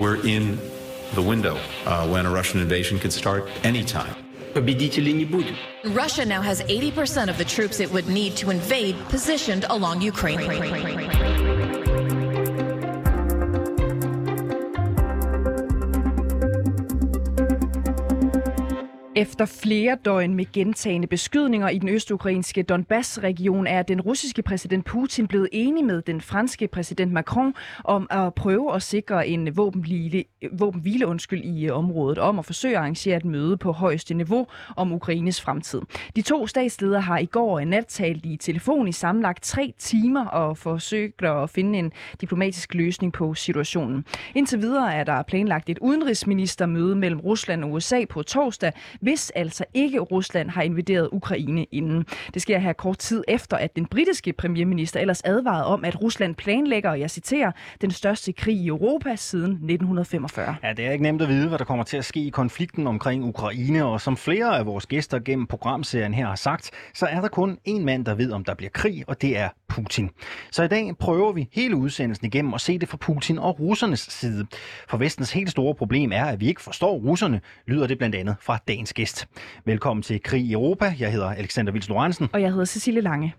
We're in the window uh, when a Russian invasion could start anytime. Russia now has 80% of the troops it would need to invade positioned along Ukraine. Efter flere døgn med gentagende beskydninger i den østukrainske Donbass-region er den russiske præsident Putin blevet enig med den franske præsident Macron om at prøve at sikre en våbenhvile, våbenhvile undskyld, i øh, området, om at forsøge at arrangere et møde på højeste niveau om Ukraines fremtid. De to statsledere har i går en nat talt i telefon i sammenlagt tre timer og forsøgt at finde en diplomatisk løsning på situationen. Indtil videre er der planlagt et udenrigsministermøde mellem Rusland og USA på torsdag, hvis altså ikke Rusland har invaderet Ukraine inden. Det sker her kort tid efter, at den britiske premierminister ellers advarede om, at Rusland planlægger, og jeg citerer, den største krig i Europa siden 1945. Ja, det er ikke nemt at vide, hvad der kommer til at ske i konflikten omkring Ukraine, og som flere af vores gæster gennem programserien her har sagt, så er der kun én mand, der ved, om der bliver krig, og det er Putin. Så i dag prøver vi hele udsendelsen igennem at se det fra Putin og russernes side. For vestens helt store problem er, at vi ikke forstår russerne, lyder det blandt andet fra dagens gæst. Velkommen til Krig i Europa. Jeg hedder Alexander Vils Lorentzen. Og jeg hedder Cecilie Lange.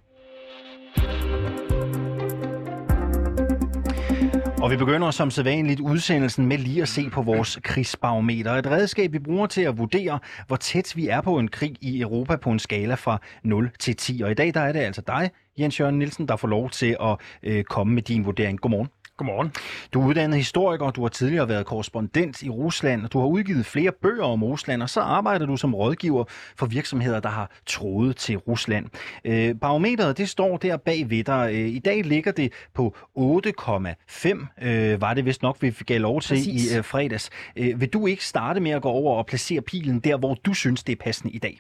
Og vi begynder som sædvanligt udsendelsen med lige at se på vores krigsbarometer. Et redskab, vi bruger til at vurdere, hvor tæt vi er på en krig i Europa på en skala fra 0 til 10. Og i dag der er det altså dig, Jens Jørgen Nielsen, der får lov til at øh, komme med din vurdering. Godmorgen. Godmorgen. Du er uddannet historiker, du har tidligere været korrespondent i Rusland, og du har udgivet flere bøger om Rusland, og så arbejder du som rådgiver for virksomheder, der har troet til Rusland. Øh, barometeret, det står der bag ved dig. Øh, I dag ligger det på 8,5, øh, var det vist nok, vi fik lov til Præcis. i øh, fredags. Øh, vil du ikke starte med at gå over og placere pilen der, hvor du synes, det er passende i dag?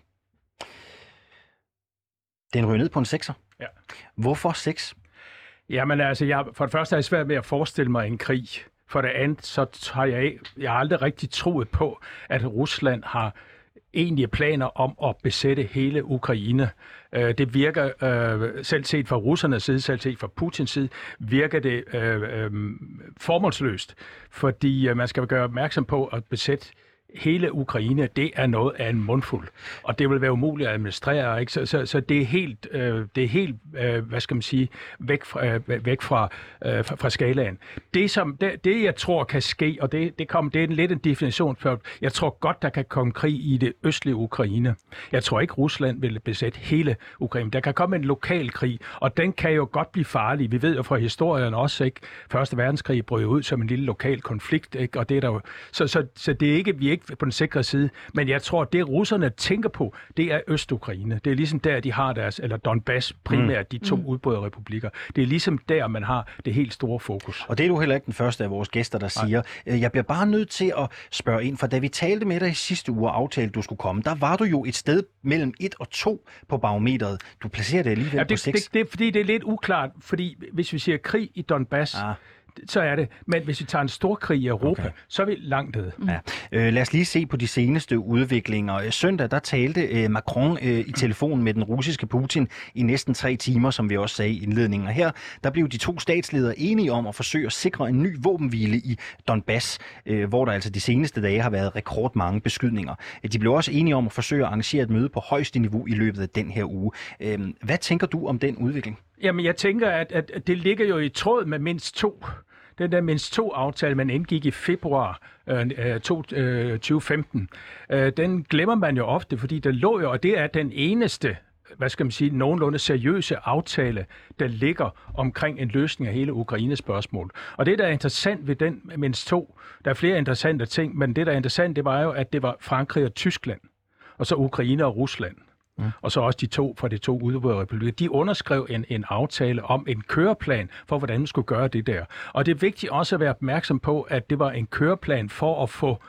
Den ryger ned på en 6'er. Ja. Hvorfor 6? Jamen altså, jeg, for det første er jeg svært med at forestille mig en krig. For det andet, så har jeg, jeg har aldrig rigtig troet på, at Rusland har egentlige planer om at besætte hele Ukraine. Øh, det virker, øh, selv set fra russernes side, selv set fra Putins side, virker det øh, øh, formålsløst, fordi øh, man skal gøre opmærksom på at besætte hele Ukraine, det er noget af en mundfuld, og det vil være umuligt at administrere, ikke? Så, så, så det er helt, øh, det er helt øh, hvad skal man sige, væk fra, øh, væk fra, øh, fra, fra skalaen. Det, som, det, det, jeg tror kan ske, og det, det, kom, det er en lidt en definition for, jeg tror godt, der kan komme krig i det østlige Ukraine. Jeg tror ikke, Rusland vil besætte hele Ukraine. Der kan komme en lokal krig, og den kan jo godt blive farlig. Vi ved jo fra historien også, ikke? Første verdenskrig brød ud som en lille lokal konflikt, ikke? Og det er der jo, så, så, så det er ikke, vi er ikke på den sikre side. Men jeg tror, det russerne tænker på, det er Øst-Ukraine. Det er ligesom der, de har deres, eller Donbass primært, mm. de to mm. udbryderrepublikker. Det er ligesom der, man har det helt store fokus. Og det er du heller ikke den første af vores gæster, der siger. Nej. Jeg bliver bare nødt til at spørge ind, for da vi talte med dig i sidste uge og aftalte, du skulle komme, der var du jo et sted mellem 1 og 2 på barometeret. Du placerer det alligevel ja, det, på 6. Det, det, er fordi, det er lidt uklart, fordi hvis vi siger krig i Donbass, ah så er det. Men hvis vi tager en stor krig i Europa, okay. så er vi langt nede. Ja. Øh, lad os lige se på de seneste udviklinger. Søndag der talte øh, Macron øh, i telefon med den russiske Putin i næsten tre timer, som vi også sagde i indledningen. Og her der blev de to statsledere enige om at forsøge at sikre en ny våbenhvile i Donbass, øh, hvor der altså de seneste dage har været rekordmange beskydninger. De blev også enige om at forsøge at arrangere et møde på højeste niveau i løbet af den her uge. Øh, hvad tænker du om den udvikling? Jamen, jeg tænker, at, at det ligger jo i tråd med mindst to den der mindst to aftale, man indgik i februar øh, øh 2015, øh, øh, den glemmer man jo ofte, fordi der lå jo, og det er den eneste hvad skal man sige, nogenlunde seriøse aftale, der ligger omkring en løsning af hele Ukraines spørgsmål. Og det, der er interessant ved den mindst to, der er flere interessante ting, men det, der er interessant, det var jo, at det var Frankrig og Tyskland, og så Ukraine og Rusland mm. og så også de to fra de to udvalgte republikker, de underskrev en, en aftale om en køreplan for, hvordan man skulle gøre det der. Og det er vigtigt også at være opmærksom på, at det var en køreplan for at få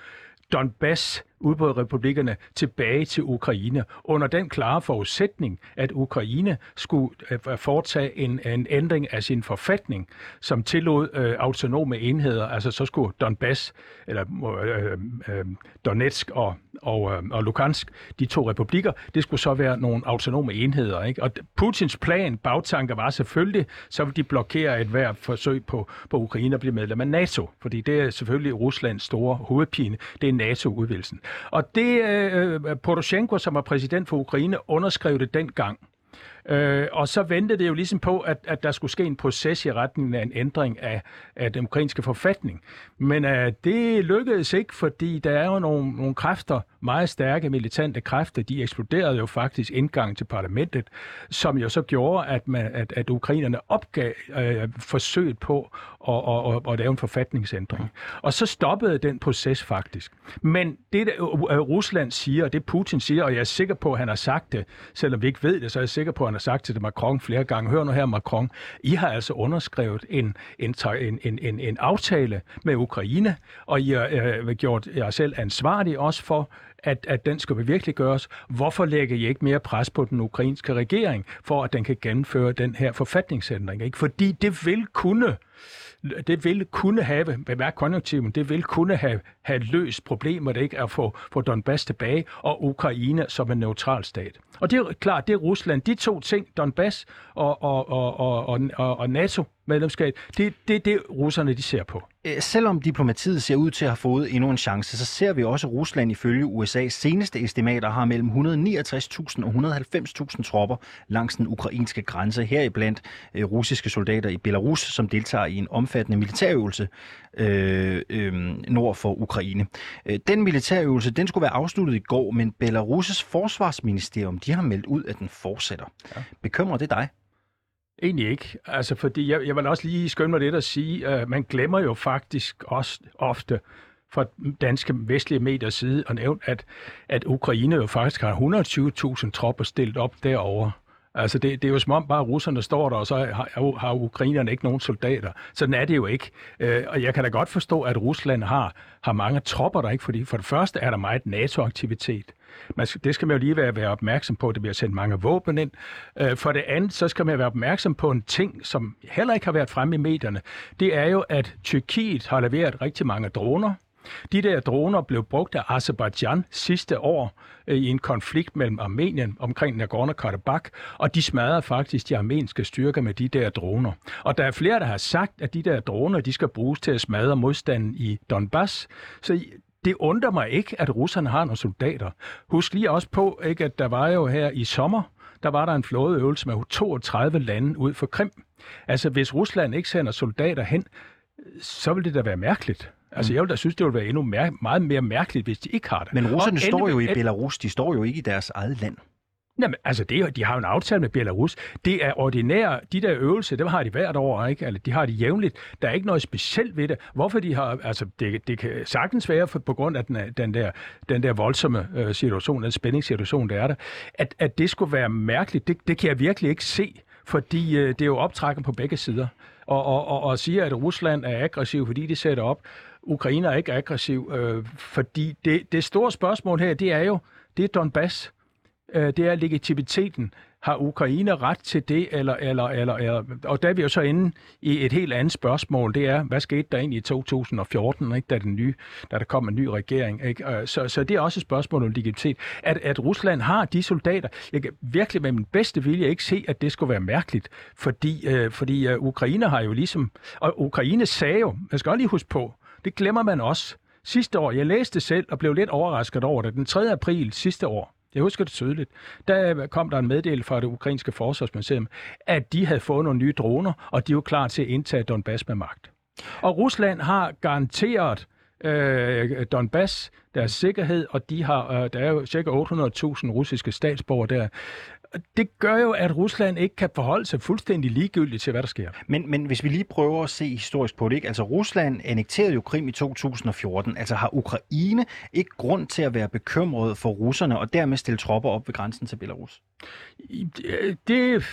Donbass udbrudrepublikkerne tilbage til Ukraine, under den klare forudsætning, at Ukraine skulle øh, foretage en, en ændring af sin forfatning, som tillod øh, autonome enheder, altså så skulle Donbass, eller øh, øh, øh Donetsk og, og, øh, og Lukansk, de to republikker, det skulle så være nogle autonome enheder. Ikke? Og Putins plan, bagtanker var selvfølgelig, så vil de blokere et hver forsøg på, på Ukraine at blive medlem af NATO, fordi det er selvfølgelig Ruslands store hovedpine, det er NATO-udvidelsen. Og det øh, øh, Poroshenko, som var præsident for Ukraine, underskrev det dengang. Øh, og så ventede det jo ligesom på, at, at der skulle ske en proces i retning af en ændring af, af den ukrainske forfatning. Men øh, det lykkedes ikke, fordi der er jo nogle, nogle kræfter, meget stærke militante kræfter, de eksploderede jo faktisk indgang til parlamentet, som jo så gjorde, at, man, at, at ukrainerne opgav øh, forsøget på at, at, at, at lave en forfatningsændring. Og så stoppede den proces faktisk. Men det, der øh, Rusland siger, og det Putin siger, og jeg er sikker på, at han har sagt det, selvom vi ikke ved det, så er jeg sikker på, at han har sagt til det Macron flere gange. Hør nu her, Macron, I har altså underskrevet en, en, en, en, en, en aftale med Ukraine, og I har øh, gjort jer selv ansvarlig også for, at, at den skal virkelig gøres. Hvorfor lægger I ikke mere pres på den ukrainske regering, for at den kan gennemføre den her forfatningsændring? Ikke? Fordi det vil kunne det vil kunne have, bemærk konjunktiven, det vil kunne have, have løst problemet ikke at få, få Donbass tilbage og Ukraine som en neutral stat. Og det er klart, det er Rusland. De to ting, Donbass og, og, og, og, og, og NATO, medlemskab, det er det, det, russerne de ser på. Øh, selvom diplomatiet ser ud til at have fået endnu en chance, så ser vi også, at Rusland ifølge USA's seneste estimater har mellem 169.000 og 190.000 tropper langs den ukrainske grænse, heriblandt øh, russiske soldater i Belarus, som deltager i en omfattende militærøvelse øh, øh, nord for Ukraine. Den militærøvelse den skulle være afsluttet i går, men Belarus' forsvarsministerium de har meldt ud, at den fortsætter. Ja. Bekymrer det dig? Egentlig ikke. Altså, fordi jeg, jeg vil også lige skynde mig lidt at sige, at uh, man glemmer jo faktisk også ofte fra danske vestlige mediers side at nævne, at, at Ukraine jo faktisk har 120.000 tropper stillet op derovre. Altså det, det er jo som om bare russerne står der, og så har, har ukrainerne ikke nogen soldater. Sådan er det jo ikke. Øh, og jeg kan da godt forstå, at Rusland har, har mange tropper der, ikke? fordi for det første er der meget NATO-aktivitet. Man, det skal man jo lige være, være opmærksom på, at det bliver sendt mange våben ind. Øh, for det andet, så skal man være opmærksom på en ting, som heller ikke har været fremme i medierne. Det er jo, at Tyrkiet har leveret rigtig mange droner, de der droner blev brugt af Azerbaijan sidste år øh, i en konflikt mellem Armenien omkring Nagorno-Karabakh, og de smadrede faktisk de armenske styrker med de der droner. Og der er flere, der har sagt, at de der droner, de skal bruges til at smadre modstanden i Donbass. Så det undrer mig ikke, at russerne har nogle soldater. Husk lige også på, ikke, at der var jo her i sommer, der var der en flådeøvelse med 32 lande ud for Krim. Altså, hvis Rusland ikke sender soldater hen, så vil det da være mærkeligt. Altså, jeg vil da synes, det ville være endnu mær- meget mere mærkeligt, hvis de ikke har det. Men russerne står jo i Belarus, de står jo ikke i deres eget land. Jamen, altså, det, de har jo en aftale med Belarus. Det er ordinære, de der øvelser, dem har de hvert år, ikke? Eller de har de jævnligt. Der er ikke noget specielt ved det. Hvorfor de har, altså, det, det kan sagtens være for, på grund af den, den, der, den der voldsomme øh, situation, den spændingssituation, der er der, at, at det skulle være mærkeligt, det, det kan jeg virkelig ikke se, fordi øh, det er jo optrækken på begge sider. Og, og, og, og siger, at Rusland er aggressiv, fordi de sætter op. Ukraine er ikke aggressiv, øh, fordi det, det store spørgsmål her, det er jo, det er Donbass. Øh, det er legitimiteten. Har Ukraine ret til det, eller, eller, eller, eller, og der er vi jo så inde i et helt andet spørgsmål, det er, hvad skete der egentlig i 2014, ikke, da, den nye, da der kom en ny regering? Ikke? Øh, så, så det er også et spørgsmål om legitimitet. At, at Rusland har de soldater, jeg kan virkelig med min bedste vilje ikke se, at det skulle være mærkeligt, fordi, øh, fordi øh, Ukraine har jo ligesom, og Ukraine sagde jo, jeg skal også lige huske på, det glemmer man også. Sidste år, jeg læste selv og blev lidt overrasket over det, den 3. april sidste år, jeg husker det tydeligt. Der kom der en meddel fra det ukrainske forsvarsministerium, at de havde fået nogle nye droner, og de var klar til at indtage Donbass med magt. Og Rusland har garanteret øh, Donbass deres sikkerhed, og de har, øh, der er jo ca. 800.000 russiske statsborgere der det gør jo, at Rusland ikke kan forholde sig fuldstændig ligegyldigt til, hvad der sker. Men, men hvis vi lige prøver at se historisk på det, ikke? altså Rusland annekterede jo Krim i 2014, altså har Ukraine ikke grund til at være bekymret for russerne og dermed stille tropper op ved grænsen til Belarus? Det,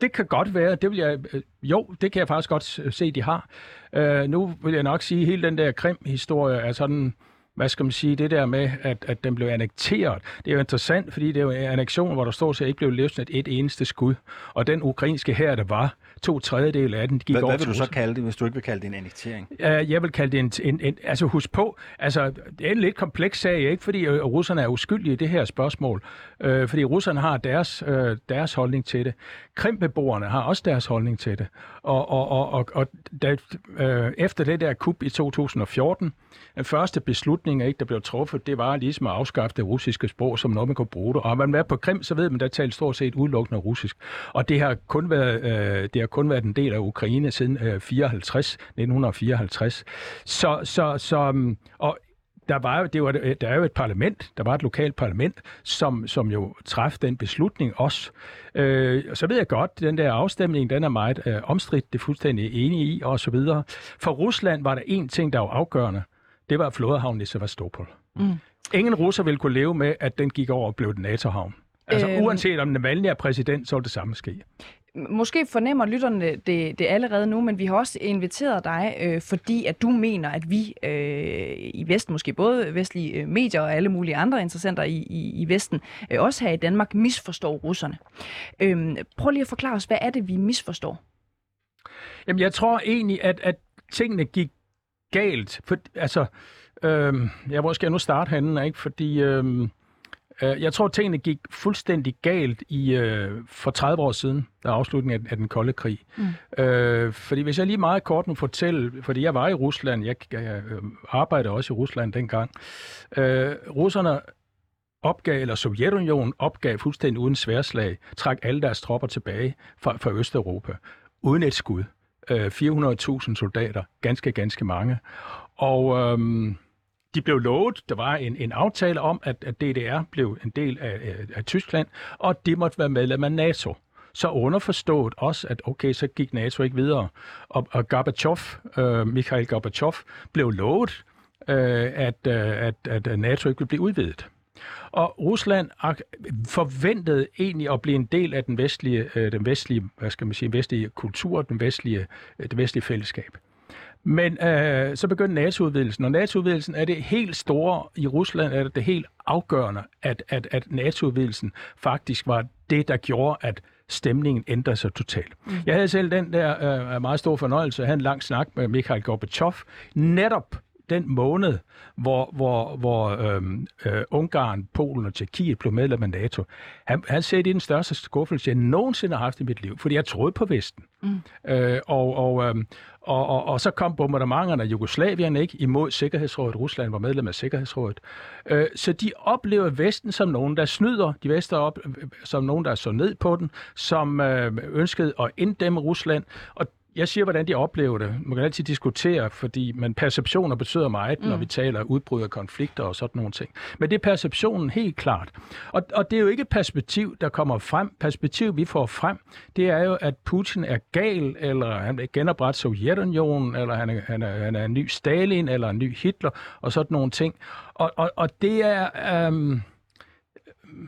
det kan godt være. Det vil jeg, jo, det kan jeg faktisk godt se, de har. Uh, nu vil jeg nok sige, at hele den der Krim-historie er sådan hvad skal man sige, det der med, at, at den blev annekteret. Det er jo interessant, fordi det er jo en annexion, hvor der står at ikke blev løsnet et eneste skud. Og den ukrainske her, der var, to tredjedel af den gik Hvad, over hvad vil du så kalde det, hvis du ikke vil kalde det en annektering? Uh, jeg vil kalde det en, en, en... Altså husk på, altså det er en lidt kompleks sag, ikke? Fordi øh, russerne er uskyldige i det her spørgsmål øh, fordi russerne har deres, øh, deres holdning til det. Krimbeboerne har også deres holdning til det. Og, og, og, og, og da, øh, efter det der kup i 2014, den første beslutning, ikke, der blev truffet, det var ligesom at afskaffe det russiske sprog, som noget man kunne bruge det. Og man er på Krim, så ved man, der taler stort set udelukkende russisk. Og det har kun været, øh, det har kun været en del af Ukraine siden øh, 54, 1954. Så, så, så mm, og der var det var, der er jo et parlament, der var et lokalt parlament, som, som jo træffede den beslutning også. Øh, og så ved jeg godt, den der afstemning, den er meget øh, omstridt, det er fuldstændig enig i, og så videre. For Rusland var der en ting, der var afgørende. Det var flådehavnen i Sevastopol. Mm. Ingen russer ville kunne leve med, at den gik over og blev et NATO-havn. Altså Øhm. uanset om Navalny er præsident, så vil det samme ske. Måske fornemmer lytterne det, det allerede nu, men vi har også inviteret dig, øh, fordi at du mener, at vi øh, i Vesten, måske både vestlige øh, medier og alle mulige andre interessenter i, i, i Vesten, øh, også her i Danmark, misforstår russerne. Øh, prøv lige at forklare os, hvad er det, vi misforstår? Jamen, jeg tror egentlig, at, at tingene gik galt. For, altså, øh, jeg hvor skal jeg nu starte henne, ikke? Fordi øh, øh, jeg tror, tingene gik fuldstændig galt i øh, for 30 år siden, der afslutningen af, af den kolde krig. Mm. Øh, fordi hvis jeg lige meget kort må fortælle, fordi jeg var i Rusland, jeg, jeg øh, arbejdede også i Rusland dengang, øh, russerne opgav, eller Sovjetunionen opgav fuldstændig uden sværslag, trak alle deres tropper tilbage fra, fra Østeuropa, uden et skud. Øh, 400.000 soldater, ganske, ganske mange. Og øhm, de blev lovet, der var en, en aftale om, at, at DDR blev en del af, af, af Tyskland, og det måtte være medlem af NATO. Så underforstået også, at okay, så gik NATO ikke videre. Og, og Gorbachev, øh, Mikhail Gorbachev, blev lovet, øh, at, øh, at, at NATO ikke ville blive udvidet. Og Rusland forventede egentlig at blive en del af den vestlige, øh, den vestlige, hvad skal man sige, vestlige kultur, den vestlige, øh, det vestlige fællesskab. Men øh, så begyndte NATO-udvidelsen, og NATO-udvidelsen er det helt store i Rusland, er det det helt afgørende, at, at, at NATO-udvidelsen faktisk var det, der gjorde, at stemningen ændrede sig totalt. Mm. Jeg havde selv den der øh, meget stor fornøjelse at have en lang snak med Mikhail Gorbachev, netop den måned, hvor, hvor, hvor øhm, øh, Ungarn, Polen og Tjekkiet blev medlem af NATO. Han, han sagde, det er den største skuffelse, jeg nogensinde har haft i mit liv, fordi jeg troede på Vesten. Mm. Øh, og, og, øhm, og, og, og så kom bombardementerne af Jugoslavien ikke imod Sikkerhedsrådet. Rusland var medlem af Sikkerhedsrådet. Øh, så de oplever Vesten som nogen, der snyder. De Vester op, som nogen, der så ned på den, som øh, ønskede at inddæmme Rusland. Og jeg siger, hvordan de oplever det. Man kan altid diskutere, fordi men perceptioner betyder meget, når vi taler udbrud af konflikter og sådan nogle ting. Men det er perceptionen helt klart. Og, og det er jo ikke et perspektiv, der kommer frem. Perspektiv, vi får frem, det er jo, at Putin er gal, eller han vil genoprette Sovjetunionen, eller han er, han, er, han er en ny Stalin, eller en ny Hitler, og sådan nogle ting. Og, og, og det er... Øhm,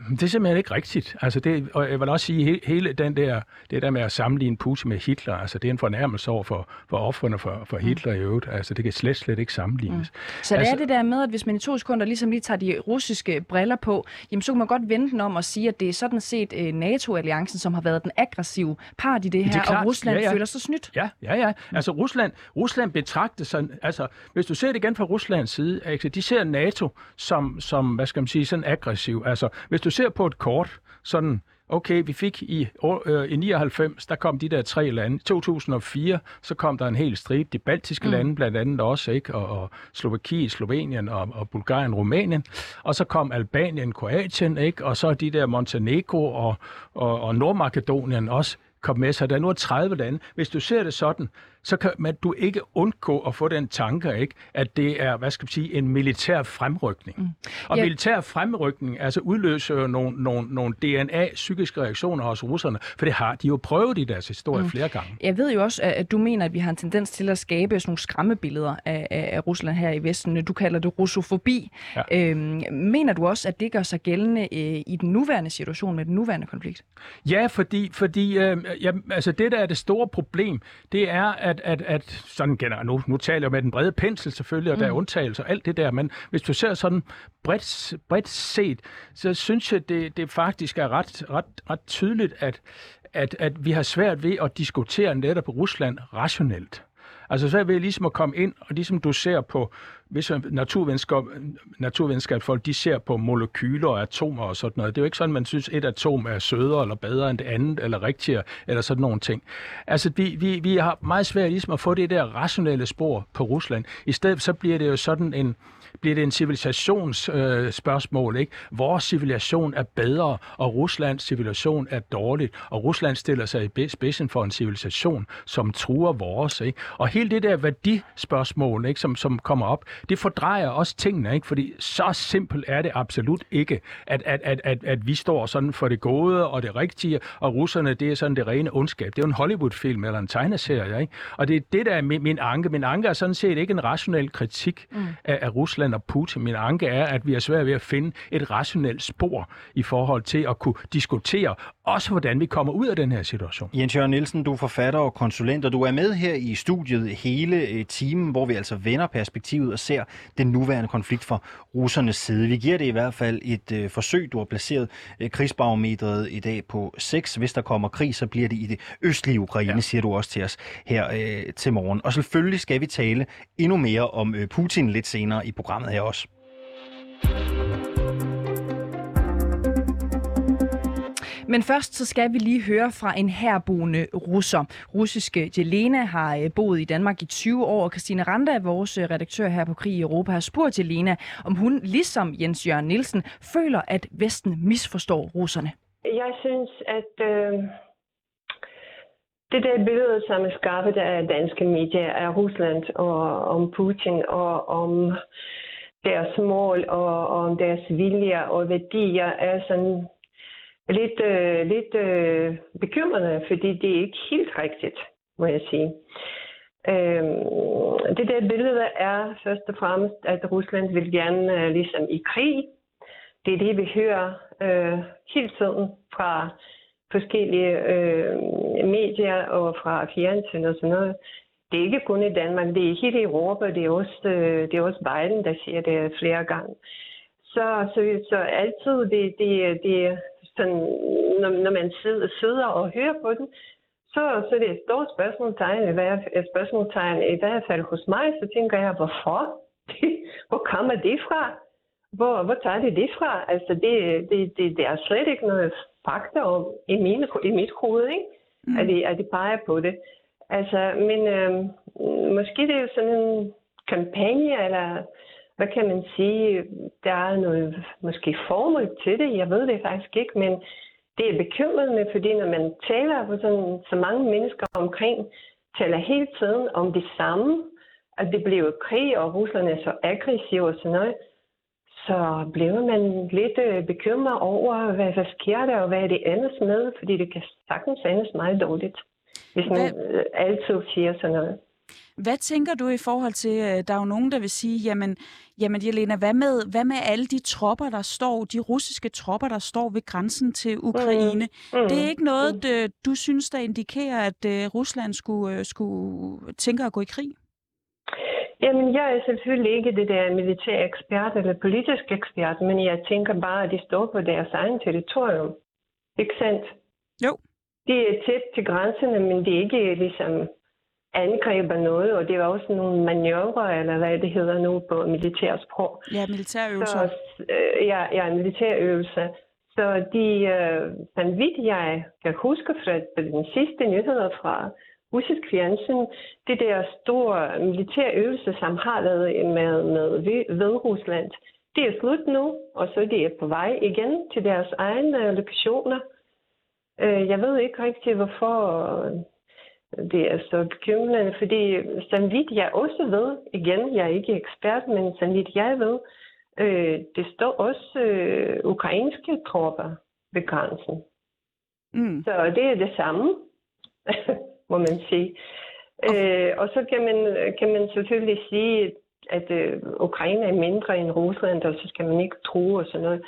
det er simpelthen ikke rigtigt. Altså det, og jeg vil også sige, he, hele den der, det der med at sammenligne Putin med Hitler, altså det er en fornærmelse over for, for offrene for, for Hitler i øvrigt. Altså det kan slet, slet ikke sammenlignes. Mm. Så det Altså- er det der med, at hvis man i to sekunder ligesom lige tager de russiske briller på, jamen så kan man godt vende den om og sige, at det er sådan set øh, NATO-alliancen, som har været den aggressive part i det her, Det klart. og Rusland Ja, ja. føler sig snydt. Ja, ja, ja. Altså Rusland, Rusland betragter sig, altså hvis du ser det igen fra Ruslands side, altså, de ser NATO som, som, hvad skal man sige, sådan aggressiv. Altså hvis du ser på et kort, sådan, okay, vi fik i, øh, i 99, der kom de der tre lande. I 2004, så kom der en hel stribe, de baltiske mm. lande blandt andet også, ikke? Og, og Slovakiet, Slovenien og, og Bulgarien, Rumænien. Og så kom Albanien, Kroatien, ikke? Og så de der Montenegro og, og, og Nordmakedonien også kom med sig. Der er nu 30 lande. Hvis du ser det sådan, så kan man, du ikke undgå at få den tanke, ikke, at det er, hvad skal man sige, en militær fremrykning. Mm. Og Ja. militær fremrykning altså udløser jo nogle, nogle, nogle DNA-psykiske reaktioner hos russerne, for det har de jo prøvet i deres historie mm. flere gange. Jeg ved jo også, at du mener, at vi har en tendens til at skabe sådan nogle skræmmebilleder af, af, af Rusland her i Vesten. Du kalder det russofobi. Ja. Øhm, mener du også, at det gør sig gældende øh, i den nuværende situation med den nuværende konflikt? Ja, fordi, fordi øh, ja, altså det, der er det store problem, det er, at at, at, at sådan generelt, nu, nu taler jeg med den brede pensel selvfølgelig, og mm. der er mm. undtagelser og alt det der, men hvis du ser sådan bredt, bredt set, så synes jeg, det, det faktisk er ret, ret, ret tydeligt, at, at, at vi har svært ved at diskutere netop Rusland rationelt. Altså så er vi ligesom at komme ind, og ligesom du ser på, hvis naturvidenskab, naturvidenskabsfolk, de ser på molekyler og atomer og sådan noget. Det er jo ikke sådan, man synes, et atom er sødere eller bedre end det andet, eller rigtigere, eller sådan nogle ting. Altså, vi, vi, vi har meget svært ligesom at få det der rationelle spor på Rusland. I stedet så bliver det jo sådan en, bliver det en civilisationsspørgsmål. Øh, ikke? Vores civilisation er bedre, og Ruslands civilisation er dårligt, og Rusland stiller sig i spidsen for en civilisation, som truer vores. Ikke? Og hele det der værdispørgsmål, ikke, som, som kommer op, det fordrejer også tingene, ikke? fordi så simpelt er det absolut ikke, at, at, at, at, at vi står sådan for det gode og det rigtige, og russerne, det er sådan det rene ondskab. Det er jo en Hollywood-film eller en tegneserie, ikke? Og det er det, der er min, min anke. Min anke er sådan set ikke en rationel kritik mm. af, af Rusland og Putin. Min anke er, at vi er svært ved at finde et rationelt spor i forhold til at kunne diskutere også, hvordan vi kommer ud af den her situation. Jens Jørgen Nielsen, du er forfatter og konsulent, og du er med her i studiet hele øh, timen, hvor vi altså vender perspektivet og ser den nuværende konflikt fra russernes side. Vi giver det i hvert fald et øh, forsøg. Du har placeret øh, krigsbarometret i dag på 6. Hvis der kommer krig, så bliver det i det østlige Ukraine, ja. siger du også til os her øh, til morgen. Og selvfølgelig skal vi tale endnu mere om øh, Putin lidt senere i programmet her også. Men først så skal vi lige høre fra en herboende russer. Russiske Jelena har øh, boet i Danmark i 20 år, og Christine Randa, vores øh, redaktør her på Krig i Europa, har spurgt Jelena, om hun ligesom Jens Jørgen Nielsen føler, at Vesten misforstår russerne. Jeg synes, at øh, det der billede, som er skabt af danske medier af Rusland og om Putin og om deres mål og om deres vilje og værdier er sådan lidt, øh, lidt øh, bekymrende, fordi det er ikke helt rigtigt, må jeg sige. Øh, det der billede er først og fremmest, at Rusland vil gerne øh, ligesom i krig. Det er det, vi hører øh, hele tiden fra forskellige øh, medier og fra fjernsyn og sådan noget. Det er ikke kun i Danmark, det er hele Europa, det er også, øh, det er også Biden, der siger det flere gange. Så, så, så altid det, det, det, sådan, når, når man sidder, sidder og hører på den, så, så det er et stort spørgsmålstegn, i hvert, et spørgsmålstegn i hvert fald hos mig, så tænker jeg, hvorfor? Hvor kommer det fra? Hvor, hvor tager det det fra? Altså, det, det, det, det er slet ikke noget fakta om i, mine, i mit hoved, ikke? Mm. At, de, at de peger på det. Altså, men øh, måske det er sådan en kampagne, eller hvad kan man sige, der er noget måske formål til det, jeg ved det faktisk ikke, men det er bekymrende, fordi når man taler på sådan, så mange mennesker omkring, taler hele tiden om det samme, at det bliver krig, og Rusland er så aggressiv og sådan noget, så bliver man lidt øh, bekymret over, hvad, hvad sker der, og hvad er det andet med, fordi det kan sagtens endes meget dårligt, hvis man hvad? Øh, altid siger sådan noget. Hvad tænker du i forhold til, øh, der er jo nogen, der vil sige, jamen, jamen Jelena, hvad med, hvad med alle de tropper, der står, de russiske tropper, der står ved grænsen til Ukraine? Mm. Mm. Det er ikke noget, mm. du synes, der indikerer, at uh, Rusland skulle, skulle tænke at gå i krig? Jamen, jeg er selvfølgelig ikke det der militære ekspert eller politisk ekspert, men jeg tænker bare, at de står på deres egen territorium. Ikke sandt? Jo. De er tæt til grænserne, men det er ikke ligesom angriber noget, og det er også nogle manøvrer, eller hvad det hedder nu på militærsprog. Ja, militærøvelser. Så, øh, ja, ja, militærøvelser. Så de, øh, vidt jeg kan huske fra den sidste nyheder fra russisk fjernsyn, det der store militærøvelse, som har været med, med ved Rusland, det er slut nu, og så er de på vej igen til deres egne lokationer. Øh, jeg ved ikke rigtig, hvorfor det er så bekymrende, fordi som vidt jeg også ved, igen, jeg er ikke ekspert, men som vidt jeg ved, øh, det står også øh, ukrainske tropper ved grænsen. Mm. Så det er det samme, må man sige. Okay. Øh, og så kan man, kan man selvfølgelig sige, at øh, Ukraine er mindre end Rusland, og så skal man ikke tro og sådan noget.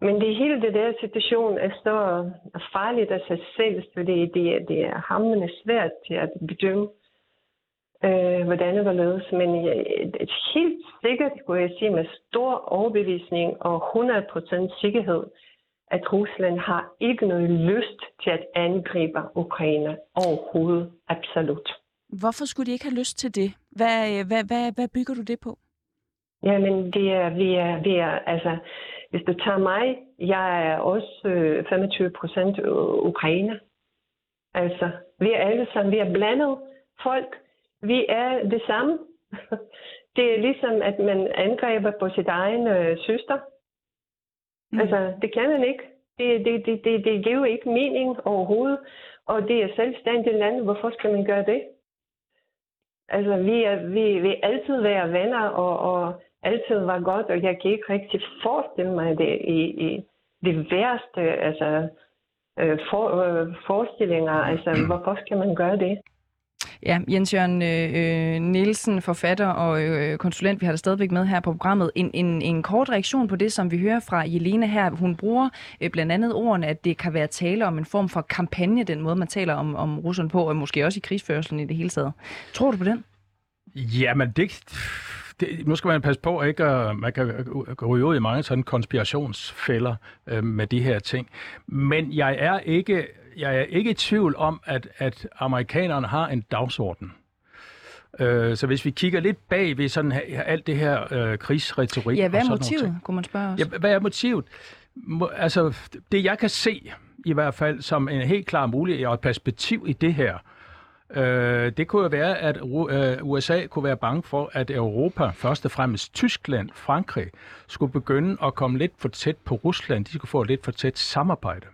Men det hele det der situation er så farligt af sig selv, fordi det, det er hammende svært til at bedømme. øh, hvordan det var løs. Men jeg, helt sikkert kunne jeg sige med stor overbevisning og 100% sikkerhed, at Rusland har ikke noget lyst til at angribe Ukraine overhovedet. Absolut. Hvorfor skulle de ikke have lyst til det? Hvad, hvad, hvad, hvad bygger du det på? Jamen, det er, vi er, vi er, altså, hvis du tager mig, jeg er også øh, 25 procent Ukraine. Altså, vi er alle sammen, vi er blandet folk. Vi er det samme. Det er ligesom, at man angriber på sit egen øh, søster. Mm. Altså, det kan man ikke. Det, det, det, det, det giver ikke mening overhovedet. Og det er selvstændigt land. Hvorfor skal man gøre det? Altså, vi, er, vi vil altid være venner, og, og altid var godt, og jeg kan ikke rigtig forestille mig det i, i det værste, altså øh, for, øh, forestillinger. Altså, hvorfor skal man gøre det? Ja, Jens Jørgen øh, Nielsen, forfatter og øh, konsulent, vi har det stadigvæk med her på programmet. En, en, en kort reaktion på det, som vi hører fra Jelena her. Hun bruger øh, blandt andet ordene, at det kan være tale om en form for kampagne, den måde, man taler om, om Rusland på, og måske også i krigsførelsen i det hele taget. Tror du på den? Jamen, det, det, nu skal man passe på, ikke? at man kan gå ud i mange sådan konspirationsfælder øh, med de her ting. Men jeg er ikke, jeg er ikke i tvivl om, at, at amerikanerne har en dagsorden. Øh, så hvis vi kigger lidt bag ved sådan her, alt det her øh, krigsretorik... Ja, hvad er motivet, kunne man spørge os? Ja, hvad er motivet? Må, altså, det jeg kan se, i hvert fald som en helt klar mulighed og et perspektiv i det her, Øh, Øh, det kunne jo være, at øh, USA kunne være bange for, at Europa, først og fremmest Tyskland, Frankrig, skulle begynde at komme lidt for tæt på Rusland. De skulle få et lidt for tæt samarbejde.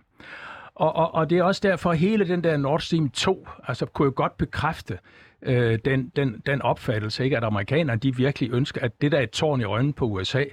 Og, og, og det er også derfor, at hele den der Nord Stream 2, altså kunne jo godt bekræfte øh, den, den, den opfattelse, ikke, at amerikanerne de virkelig ønsker, at det der er et tårn i øjnene på USA,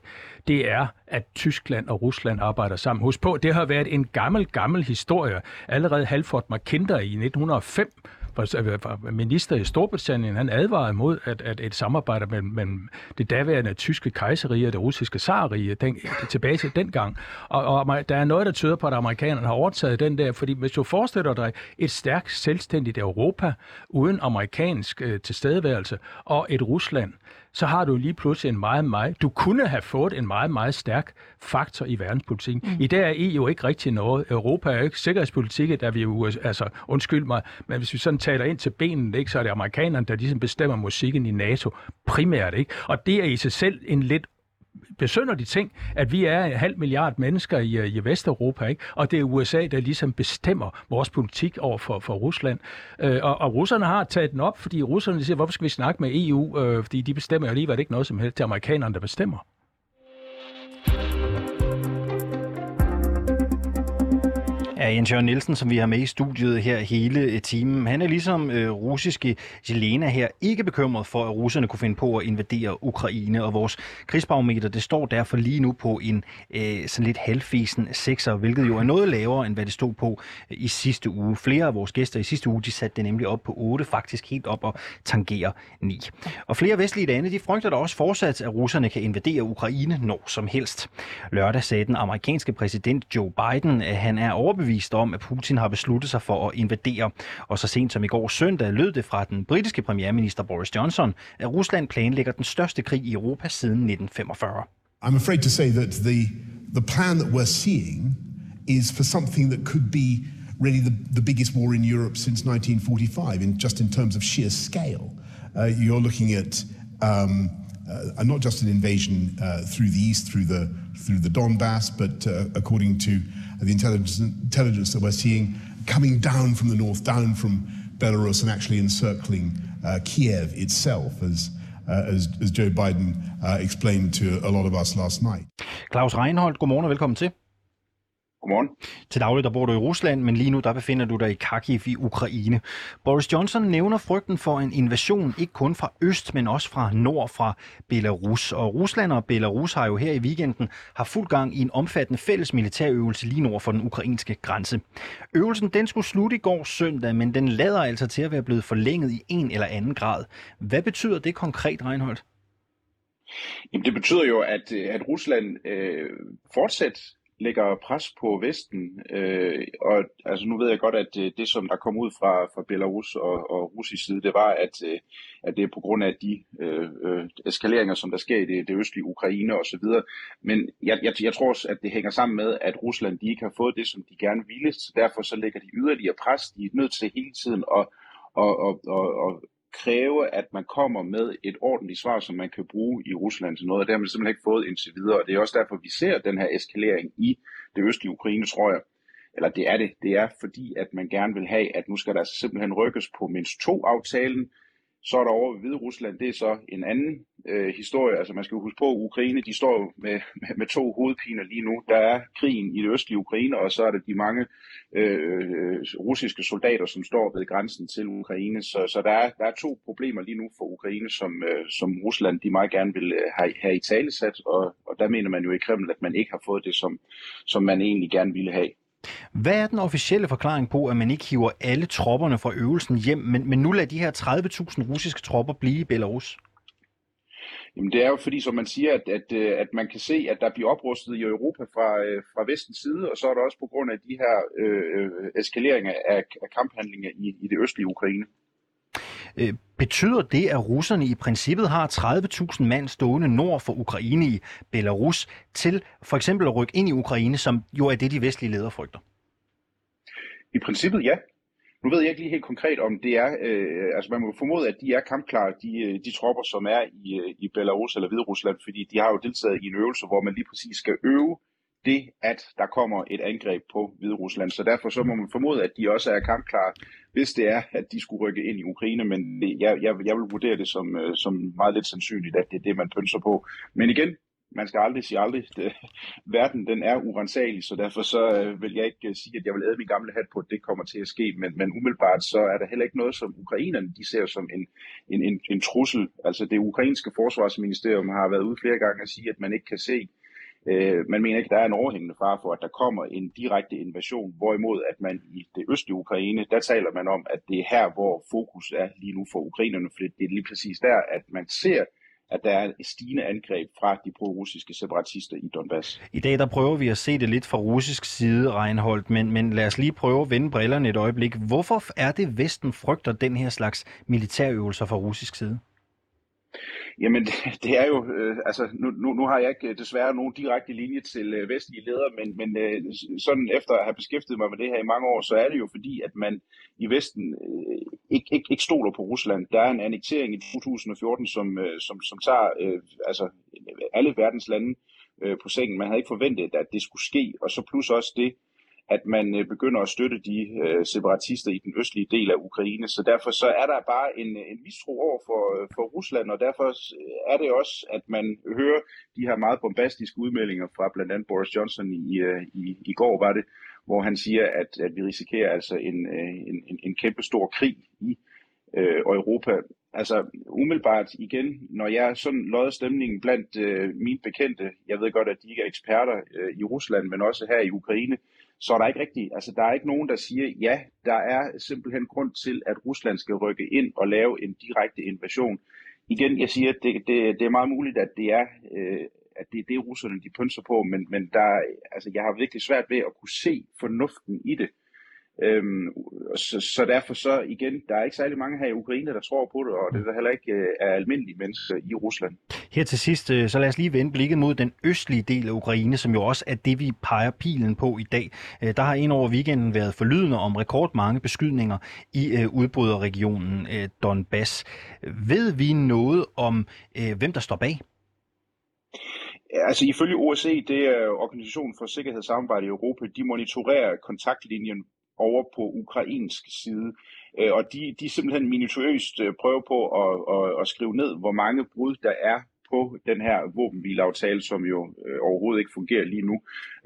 det er, at Tyskland og Rusland arbejder sammen. Husk på, det har været en gammel, gammel historie. Allerede Halford McKinder i 1905 Øh, minister i Storbritannien, han advarede mod, at, at et samarbejde mellem, mellem det daværende tyske kejserige og det russiske zarrige, den, tilbage til dengang. Og, og der er noget, der tyder på, at amerikanerne har overtaget den der, fordi hvis du forestiller dig et stærkt, selvstændigt Europa uden amerikansk øh, tilstedeværelse og et Rusland, så har du lige pludselig en meget, meget... Du kunne have fået en meget, meget stærk faktor i verdenspolitikken. Mm. I dag er EU ikke rigtig noget. Europa er ikke sikkerhedspolitik, der vi jo... Altså, undskyld mig, men hvis vi sådan taler ind til benene, ikke, så er det amerikanerne, der ligesom bestemmer musikken i NATO primært. Ikke? Og det er i sig selv en lidt besønner de ting, at vi er en halv milliard mennesker i, øh, i Vesteuropa, ikke? og det er USA, der ligesom bestemmer vores politik over for, for Rusland. Øh, og, og russerne har taget den op, fordi russerne siger, hvorfor skal vi snakke med EU? Øh, fordi de bestemmer jo alligevel ikke noget som helst. Det er amerikanerne, der bestemmer. Ja, Jens Jørgen Nielsen, som vi har med i studiet her hele øh, timen, han er ligesom øh, russiske Jelena her ikke bekymret for, at russerne kunne finde på at invadere Ukraine, og vores krigsbarometer, det står derfor lige nu på en øh, sådan lidt halvfesen sekser, hvilket jo er noget lavere, end hvad det stod på øh, i sidste uge. Flere af vores gæster i sidste uge, de satte det nemlig op på 8, faktisk helt op og tangerer 9. Og flere vestlige lande, de frygter da også fortsat, at russerne kan invadere Ukraine når som helst. Lørdag sagde den amerikanske præsident Joe Biden, at han er overbevist overbevist om, at Putin har besluttet sig for at invadere. Og så sent som i går søndag lød det fra den britiske premierminister Boris Johnson, at Rusland planlægger den største krig i Europa siden 1945. I'm afraid to say that the, the plan that we're seeing is for something that could be really the, the biggest war in Europe since 1945, in, just in terms of sheer scale. Uh, you're looking at um, uh, not just an invasion uh, through the east, through the through the Donbass, but uh, according to the intelligence, intelligence that we're seeing coming down from the north, down from Belarus, and actually encircling uh, Kiev itself, as, uh, as, as Joe Biden uh, explained to a lot of us last night. Claus Reinholdt, godmorgen og velkommen til. Godmorgen. Til daglig der bor du i Rusland, men lige nu der befinder du dig i Kharkiv i Ukraine. Boris Johnson nævner frygten for en invasion, ikke kun fra øst, men også fra nord fra Belarus. Og Rusland og Belarus har jo her i weekenden har fuld gang i en omfattende fælles militærøvelse lige nord for den ukrainske grænse. Øvelsen den skulle slutte i går søndag, men den lader altså til at være blevet forlænget i en eller anden grad. Hvad betyder det konkret, Reinholdt? Jamen, det betyder jo, at, at Rusland øh, fortsat lægger pres på Vesten, øh, og altså nu ved jeg godt, at det, det som der kom ud fra, fra Belarus og, og russisk side, det var, at, øh, at det er på grund af de øh, øh, eskaleringer, som der sker i det, det østlige Ukraine osv. Men jeg, jeg, jeg tror at det hænger sammen med, at Rusland de ikke har fået det, som de gerne ville, så derfor så lægger de yderligere pres. De er nødt til hele tiden at og, og, og, og kræve, at man kommer med et ordentligt svar, som man kan bruge i Rusland til noget, og det har man simpelthen ikke fået indtil videre. Og det er også derfor, vi ser den her eskalering i det østlige Ukraine, tror jeg. Eller det er det. Det er fordi, at man gerne vil have, at nu skal der altså simpelthen rykkes på mindst to aftalen, så er der over ved Hvide Rusland, det er så en anden øh, historie. Altså man skal jo huske på, at Ukraine de står med, med, med to hovedpiner lige nu. Der er krigen i det østlige Ukraine, og så er det de mange øh, øh, russiske soldater, som står ved grænsen til Ukraine. Så, så der, er, der er to problemer lige nu for Ukraine, som, øh, som Rusland de meget gerne vil øh, have, have i talesat, og, og der mener man jo i Kreml, at man ikke har fået det, som, som man egentlig gerne ville have. Hvad er den officielle forklaring på, at man ikke hiver alle tropperne fra øvelsen hjem, men, men nu lader de her 30.000 russiske tropper blive i Belarus? Jamen det er jo fordi, som man siger, at, at, øh, at man kan se, at der bliver oprustet i Europa fra, øh, fra vestens side, og så er der også på grund af de her øh, øh eskaleringer af, af kamphandlinger i, i det østlige Ukraine. Øh, betyder det, at russerne i princippet har 30.000 mand stående nord for Ukraine i Belarus til for eksempel at rykke ind i Ukraine, som jo er det, de vestlige ledere frygter? I princippet ja. Nu ved jeg ikke lige helt konkret, om det er, øh, altså man må formode, at de er kampklare, de, øh, de tropper, som er i, øh, i Belarus eller Hviderusland, fordi de har jo deltaget i en øvelse, hvor man lige præcis skal øve det, at der kommer et angreb på Hvide Rusland. Så derfor så må man formode, at de også er kampklare, hvis det er, at de skulle rykke ind i Ukraine. Men det, jeg, jeg, jeg vil vurdere det som, øh, som meget lidt sandsynligt, at det er det, man pønser på. Men igen, man skal aldrig sige aldrig. Det, verden den er urensagelig, så derfor så øh, vil jeg ikke øh, sige, at jeg vil æde min gamle hat på, at det kommer til at ske. Men, men umiddelbart så er der heller ikke noget, som ukrainerne de ser som en, en, en, en trussel. Altså det ukrainske forsvarsministerium har været ude flere gange at sige, at man ikke kan se Øh, man mener ikke, der er en overhængende far for, at der kommer en direkte invasion, hvorimod at man i det østlige Ukraine, der taler man om, at det er her, hvor fokus er lige nu for ukrainerne, for det er lige præcis der, at man ser, at der er et stigende angreb fra de pro-russiske separatister i Donbass. I dag der prøver vi at se det lidt fra russisk side, Reinholdt, men, men lad os lige prøve at vende brillerne et øjeblik. Hvorfor er det, Vesten frygter den her slags militærøvelser fra russisk side? Jamen, det, det er jo, øh, altså nu, nu, nu har jeg ikke øh, desværre nogen direkte linje til øh, vestlige ledere, men, men øh, sådan efter at have beskæftiget mig med det her i mange år, så er det jo fordi, at man i Vesten øh, ikke, ikke, ikke stoler på Rusland. Der er en annektering i 2014, som, øh, som, som tager øh, altså, alle verdens lande øh, på sengen. Man havde ikke forventet, at det skulle ske, og så plus også det, at man øh, begynder at støtte de øh, separatister i den østlige del af Ukraine. Så derfor så er der bare en, øh, en mistro over for, øh, for Rusland, og derfor er det også, at man hører de her meget bombastiske udmeldinger fra blandt andet Boris Johnson i, i, i går, var det, hvor han siger, at, at vi risikerer altså en, en, en, en kæmpe stor krig i øh, Europa. Altså umiddelbart igen, når jeg sådan lodder stemningen blandt øh, mine bekendte, jeg ved godt, at de ikke er eksperter øh, i Rusland, men også her i Ukraine, så er der ikke rigtigt, altså der er ikke nogen, der siger, ja, der er simpelthen grund til, at Rusland skal rykke ind og lave en direkte invasion. Igen, jeg siger, at det, det, det er meget muligt, at det er, øh, at det er det, russerne de pønser på, men, men der, altså, jeg har virkelig svært ved at kunne se fornuften i det. Øhm, så, så derfor så igen, der er ikke særlig mange her i Ukraine, der tror på det, og det er der heller ikke øh, er almindelige mennesker i Rusland. Her til sidst, øh, så lad os lige vende blikket mod den østlige del af Ukraine, som jo også er det, vi peger pilen på i dag. Øh, der har en over weekenden været forlydende om rekordmange beskydninger i øh, udbryderregionen Donbass. Ved vi noget om, hvem der står bag? Altså ifølge OSCE, det er Organisationen for Sikkerhed og Samarbejde i Europa, de monitorerer kontaktlinjen over på ukrainsk side. Og de, de simpelthen minutiøst prøver på at, at, at skrive ned, hvor mange brud der er på den her våbenhvileaftale, som jo øh, overhovedet ikke fungerer lige nu.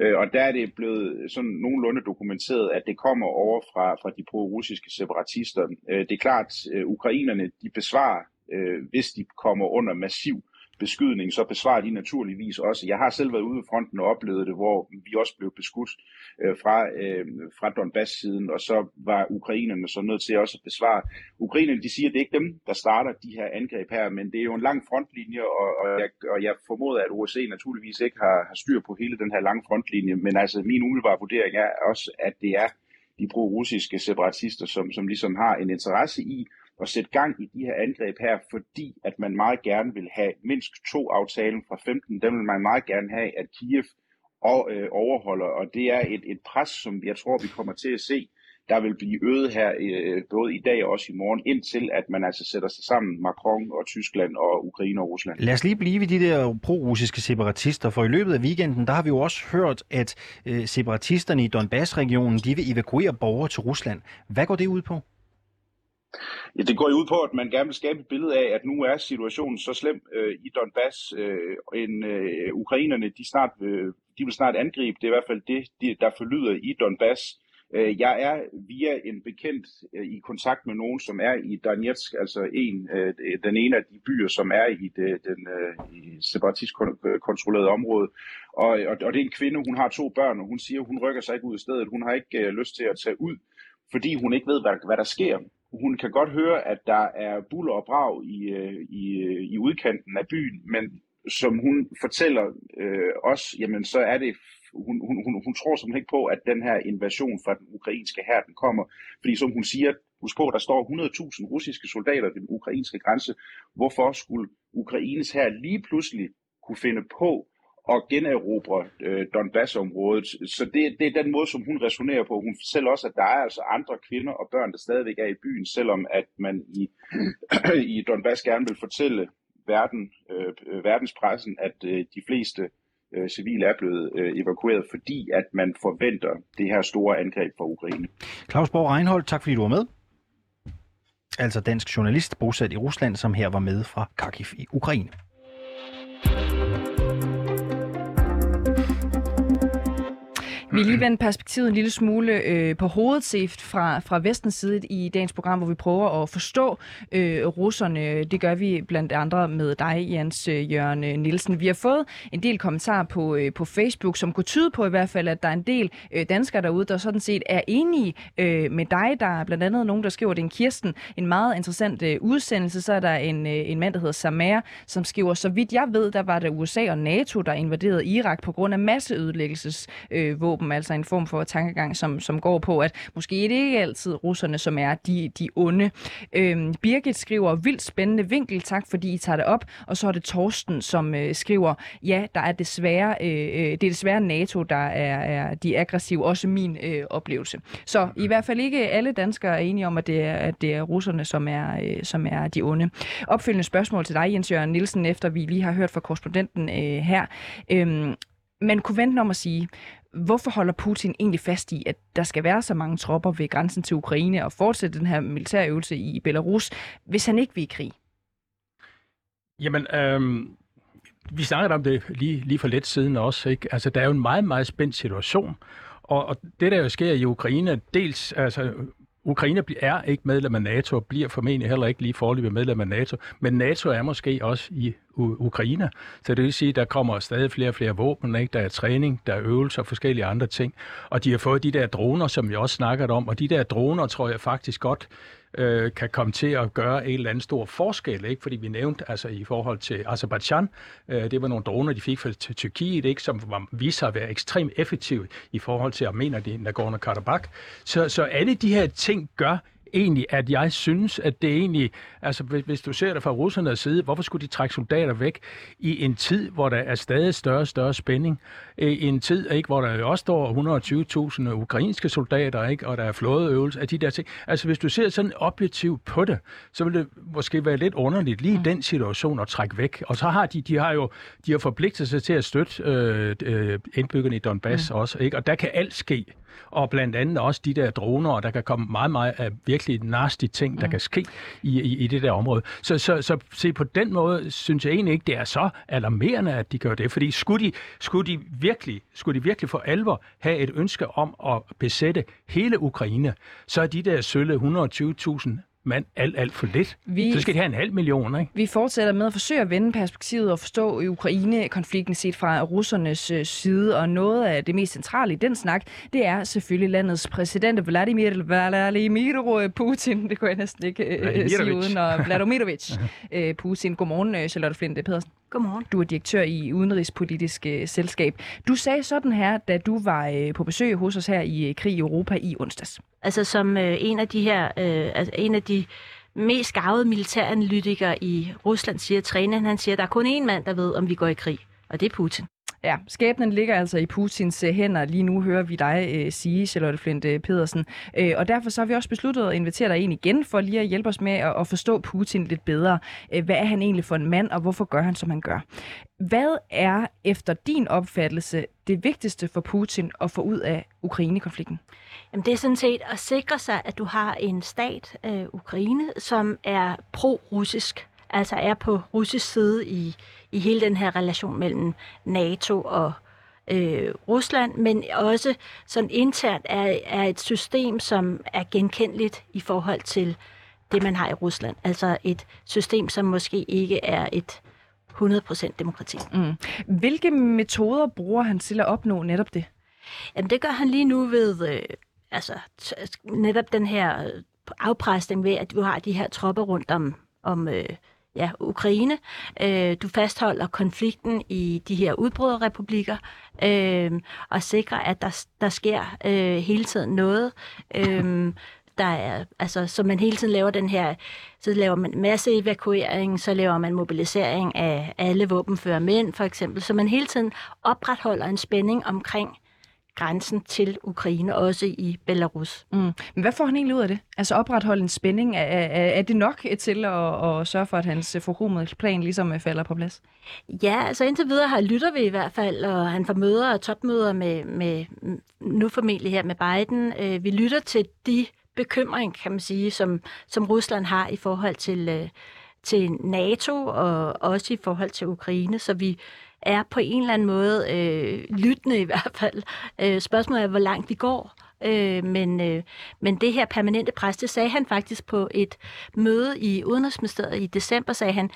Øh, og der er det blevet sådan nogenlunde dokumenteret, at det kommer over fra, fra de pro-russiske separatister. Øh, det er klart, øh, ukrainerne de besvarer, øh, hvis de kommer under massiv beskydning, så besvarer de naturligvis også. Jeg har selv været ude i fronten og oplevet det, hvor vi også blev beskudt øh, fra, øh, fra Donbass-siden, og så var ukrainerne så nødt til også at besvare. Ukrainerne de siger, at det er ikke dem, der starter de her angreb her, men det er jo en lang frontlinje, og, og, jeg, og jeg formoder, at OSCE naturligvis ikke har, har styr på hele den her lange frontlinje, men altså min umiddelbare vurdering er også, at det er de pro-russiske separatister, som, som ligesom har en interesse i at sætte gang i de her angreb her, fordi at man meget gerne vil have Minsk 2-aftalen fra 15, den vil man meget gerne have, at Kiev og, øh, overholder, og det er et, et pres, som jeg tror, vi kommer til at se, der vil blive øget her øh, både i dag og også i morgen, indtil at man altså sætter sig sammen, Macron og Tyskland og Ukraine og Rusland. Lad os lige blive ved de der pro-russiske separatister, for i løbet af weekenden, der har vi jo også hørt, at øh, separatisterne i Donbass-regionen, de vil evakuere borgere til Rusland. Hvad går det ud på? Ja, det går jo ud på, at man gerne vil skabe et billede af, at nu er situationen så slem øh, i Donbass, øh, en øh, ukrainerne, de, snart, øh, de vil snart angribe. Det er i hvert fald det, de, der forlyder i Donbass. Øh, jeg er via en bekendt øh, i kontakt med nogen, som er i Donetsk, altså en, øh, den ene af de byer, som er i det, den øh, i separatist øh, kontrollerede område. Og, og, og det er en kvinde, hun har to børn, og hun siger, hun rykker sig ikke ud af stedet. Hun har ikke øh, lyst til at tage ud, fordi hun ikke ved, hvad, hvad der sker hun kan godt høre, at der er buller og brag i, øh, i, øh, i udkanten af byen, men som hun fortæller øh, os, jamen så er det, hun, hun, hun, hun tror simpelthen ikke på, at den her invasion fra den ukrainske hær, den kommer. Fordi som hun siger, husk på, der står 100.000 russiske soldater ved den ukrainske grænse. Hvorfor skulle Ukraines hær lige pludselig kunne finde på og generobre øh, Donbass-området. Så det, det er den måde, som hun resonerer på. Hun fortæller også, at der er altså andre kvinder og børn, der stadigvæk er i byen, selvom at man i, i Donbass gerne vil fortælle verden, øh, øh, verdenspressen, at øh, de fleste øh, civile er blevet øh, evakueret, fordi at man forventer det her store angreb fra Ukraine. Claus Borg Reinhold, tak fordi du var med. Altså dansk journalist bosat i Rusland, som her var med fra Kharkiv i Ukraine. Vi lige vende perspektivet en lille smule øh, på hovedet set fra, fra vestens side i dagens program, hvor vi prøver at forstå øh, russerne. Det gør vi blandt andre med dig, Jens øh, Jørgen øh, Nielsen. Vi har fået en del kommentarer på, øh, på Facebook, som kunne tyde på i hvert fald, at der er en del øh, danskere derude, der sådan set er enige øh, med dig. Der er blandt andet nogen, der skriver, det er en Kirsten, en meget interessant øh, udsendelse. Så er der en, øh, en mand, der hedder Samer, som skriver, så vidt jeg ved, der var det USA og NATO, der invaderede Irak på grund af masseødelæggelsesvåben. Øh, våben, altså en form for tankegang, som, som går på, at måske er det ikke altid russerne, som er de, de onde. Øhm, Birgit skriver, vildt spændende vinkel, tak fordi I tager det op. Og så er det Torsten, som øh, skriver, ja, der er desværre, øh, øh det er desværre NATO, der er, er de aggressive, også min øh, oplevelse. Så i hvert fald ikke alle danskere er enige om, at det er, at det er russerne, som er, øh, som er de onde. Opfølgende spørgsmål til dig, Jens Jørgen Nielsen, efter vi lige har hørt fra korrespondenten øh, her. Øhm, man kunne vente om at sige, Hvorfor holder Putin egentlig fast i, at der skal være så mange tropper ved grænsen til Ukraine og fortsætte den her militærøvelse i Belarus, hvis han ikke vil i krig? Jamen, øh, vi snakkede om det lige, lige for lidt siden også. Ikke? Altså, der er jo en meget, meget spændt situation. Og, og det, der jo sker i Ukraine, dels altså, Ukraine er ikke medlem af NATO, og bliver formentlig heller ikke lige forløbig medlem af NATO, men NATO er måske også i Ukraine. Så det vil sige, at der kommer stadig flere og flere våben, ikke? der er træning, der er øvelser og forskellige andre ting. Og de har fået de der droner, som vi også snakkede om, og de der droner tror jeg faktisk godt øh, kan komme til at gøre en eller anden stor forskel, ikke? fordi vi nævnte altså i forhold til Azerbaijan, øh, det var nogle droner, de fik fra Tyrkiet, ikke? som var, viste sig at være ekstremt effektive i forhold til Armenerne i Nagorno-Karabakh. Så, så alle de her ting gør egentlig, at jeg synes, at det egentlig, altså hvis du ser det fra russernes side, hvorfor skulle de trække soldater væk i en tid, hvor der er stadig større og større spænding? I en tid, ikke, hvor der jo også står 120.000 ukrainske soldater, ikke, og der er flådeøvelser af de der ting. Altså hvis du ser sådan objektivt på det, så vil det måske være lidt underligt lige i mm. den situation at trække væk. Og så har de, de har jo de har forpligtet sig til at støtte øh, øh indbyggerne i Donbass mm. også, ikke? og der kan alt ske og blandt andet også de der droner, og der kan komme meget, meget af virkelig nasty ting, der mm. kan ske i, i, i det der område. Så, så, så se på den måde, synes jeg egentlig ikke, det er så alarmerende, at de gør det, fordi skulle de, skulle de, virkelig, skulle de virkelig for alvor have et ønske om at besætte hele Ukraine, så er de der sølle 120.000 mand alt, alt for lidt. Vi- Så skal de have en halv million, ikke? Vi fortsætter med at forsøge at vende perspektivet og forstå Ukraine-konflikten set fra russernes øh, side, og noget af det mest centrale i den snak, det er selvfølgelig landets præsident Vladimir Vladimir Putin. Det kunne jeg næsten ikke øh, sige uden, og Vladimirovich øh, Putin. Godmorgen, øh, Charlotte Flinte Pedersen. Godmorgen. Du er direktør i Udenrigspolitisk øh, Selskab. Du sagde sådan her, da du var øh, på besøg hos os her i øh, Krig i Europa i onsdags. Altså som en af de her, altså en af de mest gavede militæranalytikere i Rusland siger, træneren, han siger, der er kun én mand, der ved, om vi går i krig, og det er Putin. Ja, skæbnen ligger altså i Putins øh, hænder. Lige nu hører vi dig øh, sige, Charlotte Flint øh, Pedersen. Øh, og derfor så har vi også besluttet at invitere dig ind igen, for lige at hjælpe os med at, at forstå Putin lidt bedre. Øh, hvad er han egentlig for en mand, og hvorfor gør han, som han gør? Hvad er efter din opfattelse det vigtigste for Putin at få ud af Ukraine-konflikten? Jamen, det er sådan set at sikre sig, at du har en stat, øh, Ukraine, som er pro-russisk, altså er på russisk side i, i hele den her relation mellem NATO og øh, Rusland, men også sådan internt er, er et system, som er genkendeligt i forhold til det, man har i Rusland. Altså et system, som måske ikke er et 100% demokrati. Mm. Hvilke metoder bruger han til at opnå netop det? Jamen, det gør han lige nu ved øh, altså, netop den her øh, afpresning ved, at du har de her tropper rundt om, om øh, ja, Ukraine. Øh, du fastholder konflikten i de her udbryderrepublikker øh, og sikrer, at der, der sker øh, hele tiden noget. Øh, der er, altså, så man hele tiden laver den her, så laver man masse evakuering, så laver man mobilisering af alle våbenfører mænd, for eksempel, så man hele tiden opretholder en spænding omkring grænsen til Ukraine, også i Belarus. Mm. Men hvad får han egentlig ud af det? Altså opretholde en spænding, er, er, er det nok til at, at sørge for, at hans forkromede plan ligesom øh, falder på plads? Ja, altså indtil videre har lytter vi i hvert fald, og han får møder og topmøder med, med nu formentlig her med Biden. Øh, vi lytter til de bekymring, kan man sige, som, som Rusland har i forhold til, øh, til NATO og også i forhold til Ukraine, så vi er på en eller anden måde øh, lyttende i hvert fald. Øh, spørgsmålet er, hvor langt vi går. Øh, men, øh, men det her permanente pres, det sagde han faktisk på et møde i Udenrigsministeriet i december, sagde han,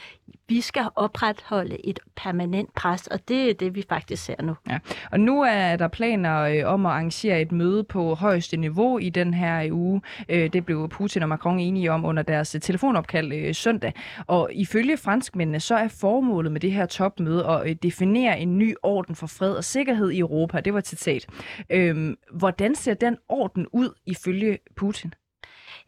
vi skal opretholde et permanent pres, og det er det, vi faktisk ser nu. Ja. Og nu er der planer øh, om at arrangere et møde på højeste niveau i den her uge. Øh, det blev Putin og Macron enige om under deres telefonopkald øh, søndag. Og ifølge franskmændene, så er formålet med det her topmøde at definere en ny orden for fred og sikkerhed i Europa. Det var et citat. Øh, hvordan ser den orden ud ifølge Putin?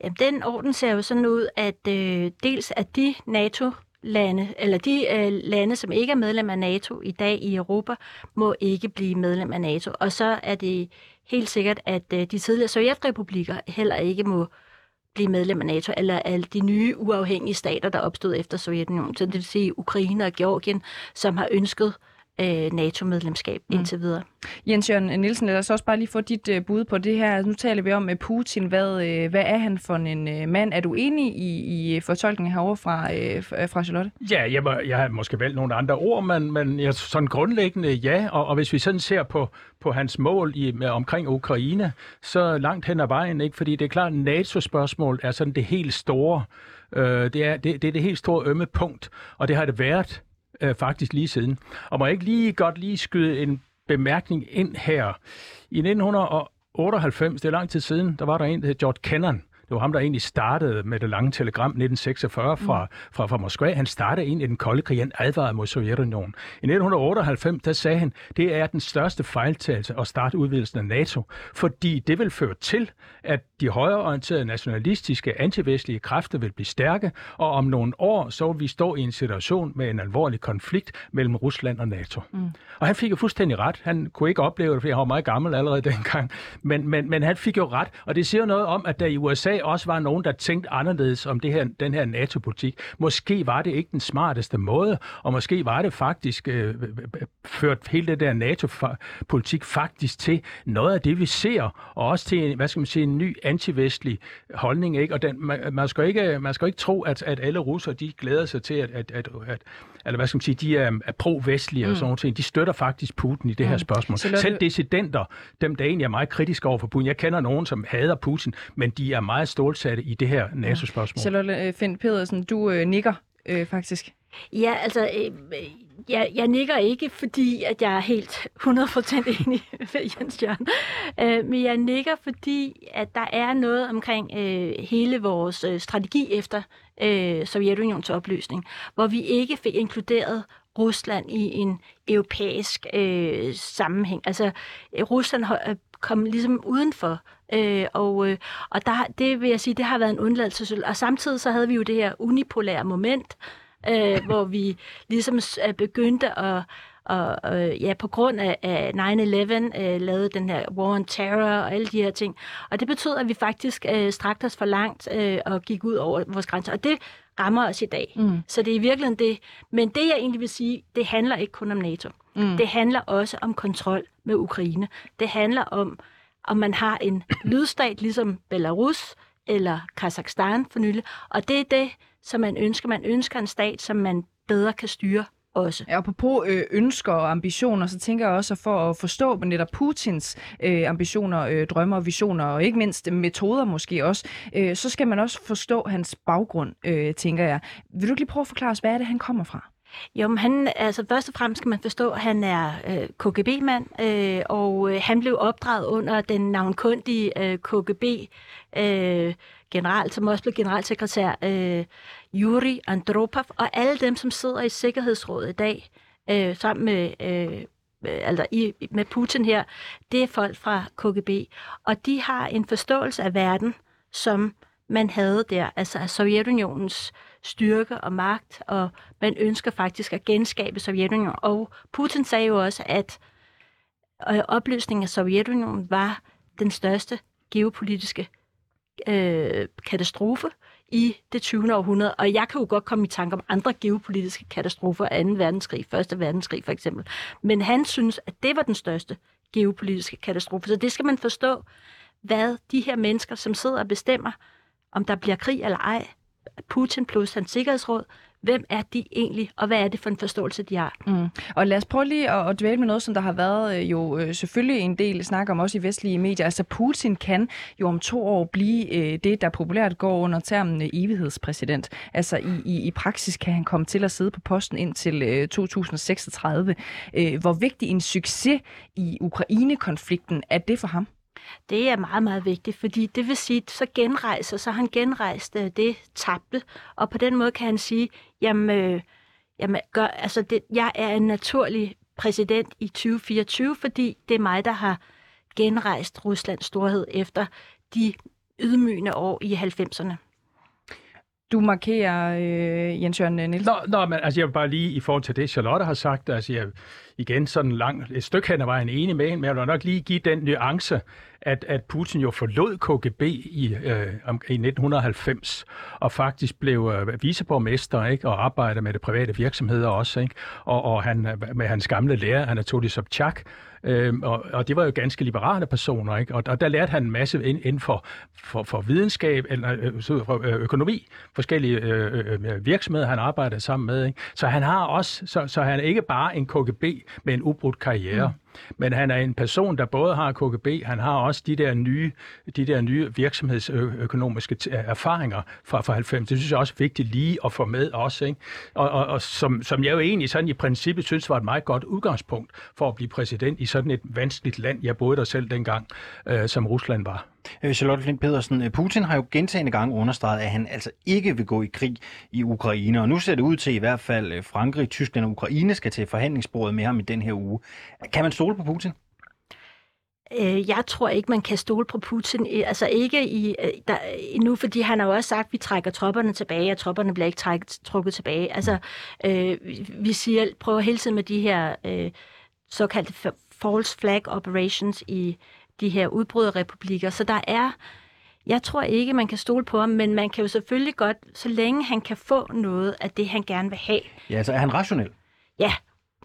Jamen, den orden ser jo sådan ud, at øh, dels at de NATO lande, eller de øh, lande, som ikke er medlem af NATO i dag i Europa, må ikke blive medlem af NATO. Og så er det helt sikkert, at øh, de tidligere sovjetrepublikker heller ikke må blive medlem af NATO, eller alle de nye uafhængige stater, der opstod efter Sovjetunionen, så det vil sige Ukraine og Georgien, som har ønsket øh, NATO-medlemskab Mm. indtil videre. Jens Jørgen Nielsen, lad os også bare lige få dit øh, bud på det her. Nu taler vi om øh, Putin. Hvad, øh, hvad er han for en øh, mand? Er du enig i, i fortolkningen herovre fra, øh, fra fra Charlotte? Ja, jeg, må, jeg har måske valgt nogle andre ord, men, men jeg, sådan grundlæggende ja. Og, og hvis vi sådan ser på, på hans mål i, med, omkring Ukraine, så langt hen ad vejen, ikke? fordi det er klart, at NATO-spørgsmål er sådan det helt store, øh, det, er, det, det er det helt store ømme punkt, og det har det været øh, faktisk lige siden. Og må jeg ikke lige godt lige skyde en bemærkning ind her. I 1998, det er lang tid siden, der var der en, der hed George Kennan. Det var ham, der egentlig startede med det lange telegram 1946 fra, fra, fra Moskva. Han startede egentlig den kolde krig, han advarede mod Sovjetunionen. I 1998, der sagde han, det er den største fejltagelse at starte udvidelsen af NATO, fordi det vil føre til, at de højreorienterede nationalistiske antivestlige kræfter vil blive stærke, og om nogle år, så vil vi stå i en situation med en alvorlig konflikt mellem Rusland og NATO. Mm. Og han fik jo fuldstændig ret. Han kunne ikke opleve det, fordi han var meget gammel allerede dengang. Men, men, men han fik jo ret, og det siger noget om, at der i USA også var nogen, der tænkte anderledes om det her, den her NATO-politik. Måske var det ikke den smarteste måde, og måske var det faktisk øh, øh, øh, øh ført hele det der NATO-politik faktisk til noget af det, vi ser, og også til, hvad skal man sige, en ny antivestlig holdning. Ikke? Og den, man, man, skal ikke, man skal ikke tro, at, at alle russere, de glæder sig til, at, at, at, at eller hvad skal man sige, de er, er pro-vestlige mm. og sådan noget. De støtter faktisk Putin i det mm. her spørgsmål. Så Selv dissidenter, dem der egentlig er meget kritiske over for Putin. Jeg kender nogen, som hader Putin, men de er meget stålsatte i det her NATO-spørgsmål. Charlotte øh, Finn Pedersen, du øh, nikker øh, faktisk. Ja, altså, øh, jeg, jeg nikker ikke, fordi at jeg er helt 100% enig med Jens Jørgen. Øh, men jeg nikker, fordi at der er noget omkring øh, hele vores øh, strategi efter øh, Sovjetunionens opløsning, hvor vi ikke fik inkluderet Rusland i en europæisk øh, sammenhæng. Altså, øh, Rusland øh, kom ligesom udenfor, øh, og, øh, og der, det vil jeg sige, det har været en undladelse. Og samtidig så havde vi jo det her unipolære moment, øh, hvor vi ligesom øh, begyndte at og øh, ja, på grund af, af 9-11 øh, lavede den her war on terror og alle de her ting. Og det betød, at vi faktisk øh, strakte os for langt øh, og gik ud over vores grænser. Og det rammer os i dag. Mm. Så det er i virkeligheden det. Men det, jeg egentlig vil sige, det handler ikke kun om NATO. Mm. Det handler også om kontrol med Ukraine. Det handler om, om man har en lydstat, ligesom Belarus eller Kazakhstan for nylig. Og det er det, som man ønsker. Man ønsker en stat, som man bedre kan styre også. Ja, apropos øh, ønsker og ambitioner, så tænker jeg også for at forstå netop Putins øh, ambitioner, øh, drømme og visioner, og ikke mindst metoder måske også, øh, så skal man også forstå hans baggrund, øh, tænker jeg. Vil du lige prøve at forklare os, hvad er det, han kommer fra? Jo, men han, altså først og fremmest skal man forstå, at han er øh, KGB-mand, øh, og øh, han blev opdraget under den navnkundige øh, KGB øh, general, som også blev generalsekretær, øh, Yuri Andropov, og alle dem, som sidder i Sikkerhedsrådet i dag, øh, sammen med, øh, øh altså i, med Putin her, det er folk fra KGB. Og de har en forståelse af verden, som man havde der, altså af Sovjetunionens styrke og magt, og man ønsker faktisk at genskabe Sovjetunionen. Og Putin sagde jo også, at øh, opløsningen af Sovjetunionen var den største geopolitiske øh, katastrofe i det 20. århundrede. Og jeg kan jo godt komme i tanke om andre geopolitiske katastrofer, 2. verdenskrig, 1. verdenskrig for eksempel. Men han synes, at det var den største geopolitiske katastrofe. Så det skal man forstå, hvad de her mennesker, som sidder og bestemmer, om der bliver krig eller ej, Putin plus hans sikkerhedsråd, hvem er de egentlig, og hvad er det for en forståelse, de har? Mm. Og lad os prøve lige at, at dvæle med noget, som der har været øh, jo øh, selvfølgelig en del snak om også i vestlige medier. Altså Putin kan jo om to år blive øh, det, der populært går under termen øh, evighedspræsident. Altså i, i, i praksis kan han komme til at sidde på posten indtil øh, 2036. Øh, hvor vigtig en succes i Ukraine-konflikten er det for ham? Det er meget, meget vigtigt, fordi det vil sige, så genrejser, så han genrejst øh, det tabte, og på den måde kan han sige, jamen, øh, jamen gør, altså det, jeg er en naturlig præsident i 2024, fordi det er mig, der har genrejst Ruslands storhed efter de ydmygende år i 90'erne. Du markerer øh, Jens Jørgen Nielsen. Nå, nå, men altså jeg vil bare lige i forhold til det, Charlotte har sagt, altså jeg igen sådan lang, et stykke hen ad vejen enig med hende, men jeg vil nok lige give den nuance, at, at Putin jo forlod KGB i, øh, i 1990 og faktisk blev øh, viceborgmester ikke, og arbejder med det private virksomheder også. Ikke? Og, og han, øh, med hans gamle lærer, Anatoly Sobchak, Øhm, og, og det var jo ganske liberale personer, ikke? Og, og der lærte han en masse inden for, for, for videnskab, eller øh, for øh, økonomi, forskellige øh, øh, øh, virksomheder, han arbejdede sammen med. Ikke? Så han har også, så, så han er ikke bare en KGB med en ubrudt karriere. Mm. Men han er en person, der både har KGB, han har også de der nye, de der nye virksomhedsøkonomiske øh, erfaringer fra, fra 90. Det synes jeg også er vigtigt lige at få med også. Ikke? Og, og, og som, som jeg jo egentlig sådan i princippet synes var et meget godt udgangspunkt for at blive præsident i sådan et vanskeligt land. Jeg boede der selv dengang, øh, som Rusland var. Øh, Charlotte Flint Pedersen, øh, Putin har jo gentagende gange understreget, at han altså ikke vil gå i krig i Ukraine, og nu ser det ud til i hvert fald Frankrig, Tyskland og Ukraine skal til forhandlingsbordet med ham i den her uge. Kan man stole på Putin? Jeg tror ikke, man kan stole på Putin. Altså ikke i, der, endnu, fordi han har jo også sagt, at vi trækker tropperne tilbage, og tropperne bliver ikke træk, trukket tilbage. Altså, øh, vi siger, prøver hele tiden med de her øh, såkaldte false flag operations i de her udbryderrepublikker. Så der er, jeg tror ikke, man kan stole på ham, men man kan jo selvfølgelig godt, så længe han kan få noget af det, han gerne vil have. Ja, altså er han rationel? Ja,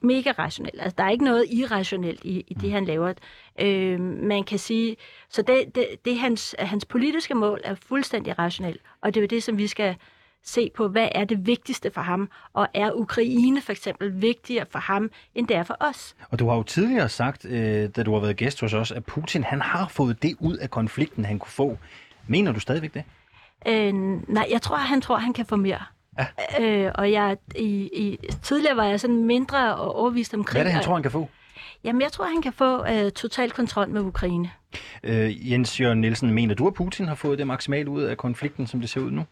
mega rationelt. Altså, der er ikke noget irrationelt i, i det, han laver. Øh, man kan sige, så det, det, det hans, hans politiske mål er fuldstændig rationelt, og det er jo det, som vi skal se på, hvad er det vigtigste for ham, og er Ukraine for eksempel vigtigere for ham, end det er for os. Og du har jo tidligere sagt, øh, da du har været gæst hos os, at Putin han har fået det ud af konflikten, han kunne få. Mener du stadigvæk det? Øh, nej, jeg tror, han tror, han kan få mere. Ja. Øh, og jeg, i, i, tidligere var jeg sådan mindre overvist omkring... Hvad er det, han tror, han kan få? Jamen, jeg tror, han kan få øh, total kontrol med Ukraine. Øh, Jens Jørgen Nielsen, mener du, at Putin har fået det maksimalt ud af konflikten, som det ser ud nu?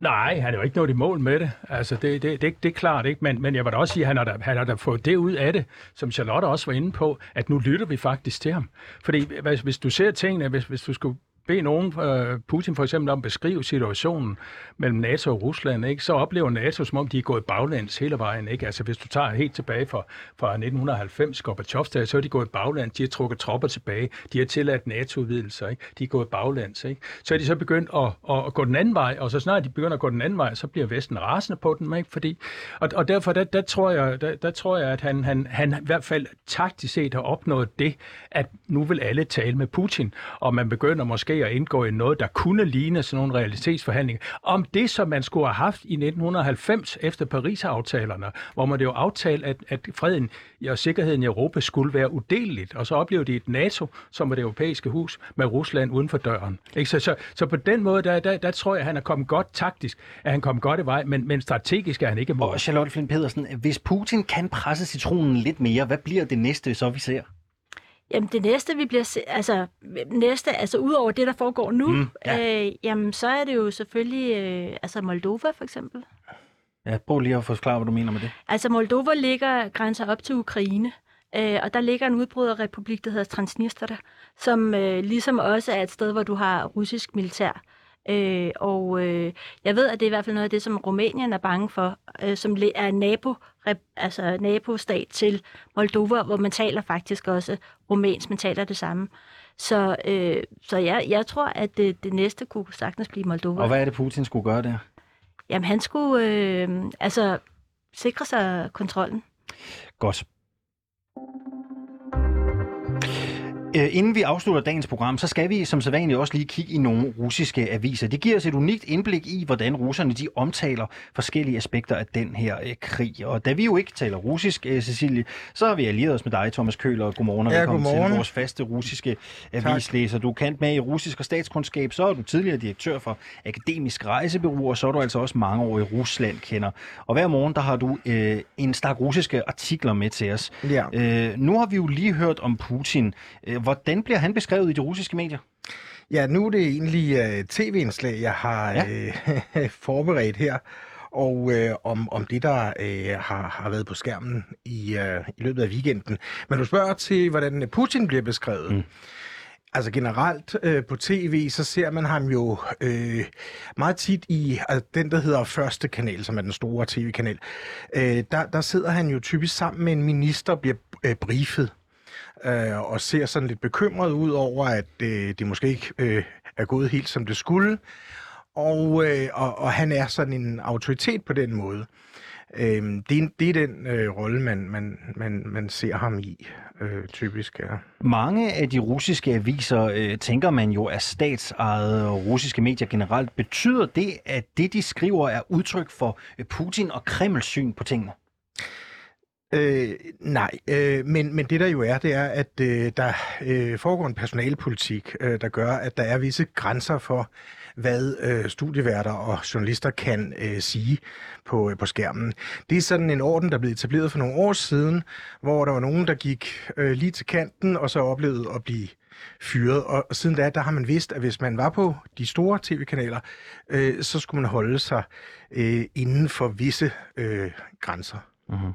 Nej, han er jo ikke nået i mål med det. Altså, det, det, det, det er klart ikke, men, men jeg vil da også sige, at han har, da, han har da fået det ud af det, som Charlotte også var inde på, at nu lytter vi faktisk til ham. Fordi hvis, hvis du ser tingene, hvis, hvis du skulle bede nogen, øh, Putin for eksempel, om at beskrive situationen mellem NATO og Rusland, ikke, så oplever NATO, som om de er gået baglæns hele vejen. Ikke? Altså, hvis du tager helt tilbage fra, fra 1990, Gorbachev, så er de gået baglæns, de har trukket tropper tilbage, de har tilladt NATO-udvidelser, ikke? de er gået baglæns. Ikke? Så er de så begyndt at, at, at, gå den anden vej, og så snart de begynder at gå den anden vej, så bliver Vesten rasende på den. Ikke? Fordi, og, og derfor, der, der, tror jeg, der, der tror jeg, at han, han, han i hvert fald taktisk set har opnået det, at nu vil alle tale med Putin, og man begynder måske måske at indgå i noget, der kunne ligne sådan nogle realitetsforhandlinger. Om det, som man skulle have haft i 1990 efter Paris-aftalerne, hvor man det jo aftalte, at, at freden og sikkerheden i Europa skulle være udeleligt. Og så oplevede de et NATO, som et det europæiske hus, med Rusland uden for døren. Ikke? Så, så, så på den måde, der, der, der tror jeg, at han er kommet godt taktisk, at han kom godt i vej, men, men strategisk er han ikke mål. Og Charlotte Flint Pedersen, hvis Putin kan presse citronen lidt mere, hvad bliver det næste, så vi ser? Jamen det næste, vi bliver, altså næste, altså udover det, der foregår nu, mm, ja. øh, jamen så er det jo selvfølgelig, øh, altså Moldova for eksempel. Ja, prøv lige at forklare, hvad du mener med det. Altså Moldova ligger grænser op til Ukraine, øh, og der ligger en udbryderrepublik, der hedder Transnistria, som øh, ligesom også er et sted, hvor du har russisk militær. Øh, og øh, jeg ved, at det er i hvert fald noget af det, som Rumænien er bange for, øh, som er nabo, altså nabostat til Moldova, hvor man taler faktisk også rumænsk, man taler det samme. Så, øh, så jeg, jeg tror, at det, det næste kunne sagtens blive Moldova. Og hvad er det, Putin skulle gøre der? Jamen, han skulle øh, altså sikre sig kontrollen. Godt. Øh, inden vi afslutter dagens program, så skal vi som sædvanligt også lige kigge i nogle russiske aviser. Det giver os et unikt indblik i, hvordan russerne de omtaler forskellige aspekter af den her øh, krig. Og da vi jo ikke taler russisk, øh, Cecilie, så har vi allieret os med dig, Thomas Køler. Godmorgen og ja, velkommen godmorgen. til vores faste russiske avislæser. Du er kendt med i russisk og statskundskab, så er du tidligere direktør for Akademisk Rejsebureau, og så er du altså også mange år i Rusland kender. Og hver morgen, der har du øh, en stak russiske artikler med til os. Ja. Øh, nu har vi jo lige hørt om Putin. Øh, Hvordan bliver han beskrevet i de russiske medier? Ja, nu er det egentlig uh, tv-indslag, jeg har ja. uh, forberedt her, og uh, om, om det, der uh, har, har været på skærmen i, uh, i løbet af weekenden. Men du spørger til, hvordan Putin bliver beskrevet. Mm. Altså generelt øh, på tv, så ser man ham jo øh, meget tit i altså, den, der hedder Første Kanal, som er den store tv-kanal. Øh, der, der sidder han jo typisk sammen med en minister og bliver øh, briefet øh, og ser sådan lidt bekymret ud over, at øh, det måske ikke øh, er gået helt som det skulle. Og, øh, og, og han er sådan en autoritet på den måde. Øh, det, er, det er den øh, rolle, man, man, man, man ser ham i, øh, typisk. Ja. Mange af de russiske aviser øh, tænker man jo er statsejede og russiske medier generelt. Betyder det, at det, de skriver, er udtryk for øh, Putin og Kremls syn på tingene? Øh, nej, øh, men, men det der jo er, det er, at øh, der øh, foregår en personalpolitik, øh, der gør, at der er visse grænser for, hvad øh, studieværter og journalister kan øh, sige på, øh, på skærmen. Det er sådan en orden, der blev etableret for nogle år siden, hvor der var nogen, der gik øh, lige til kanten, og så oplevede at blive fyret. Og siden da, der har man vidst, at hvis man var på de store tv-kanaler, øh, så skulle man holde sig øh, inden for visse øh, grænser. Mm-hmm.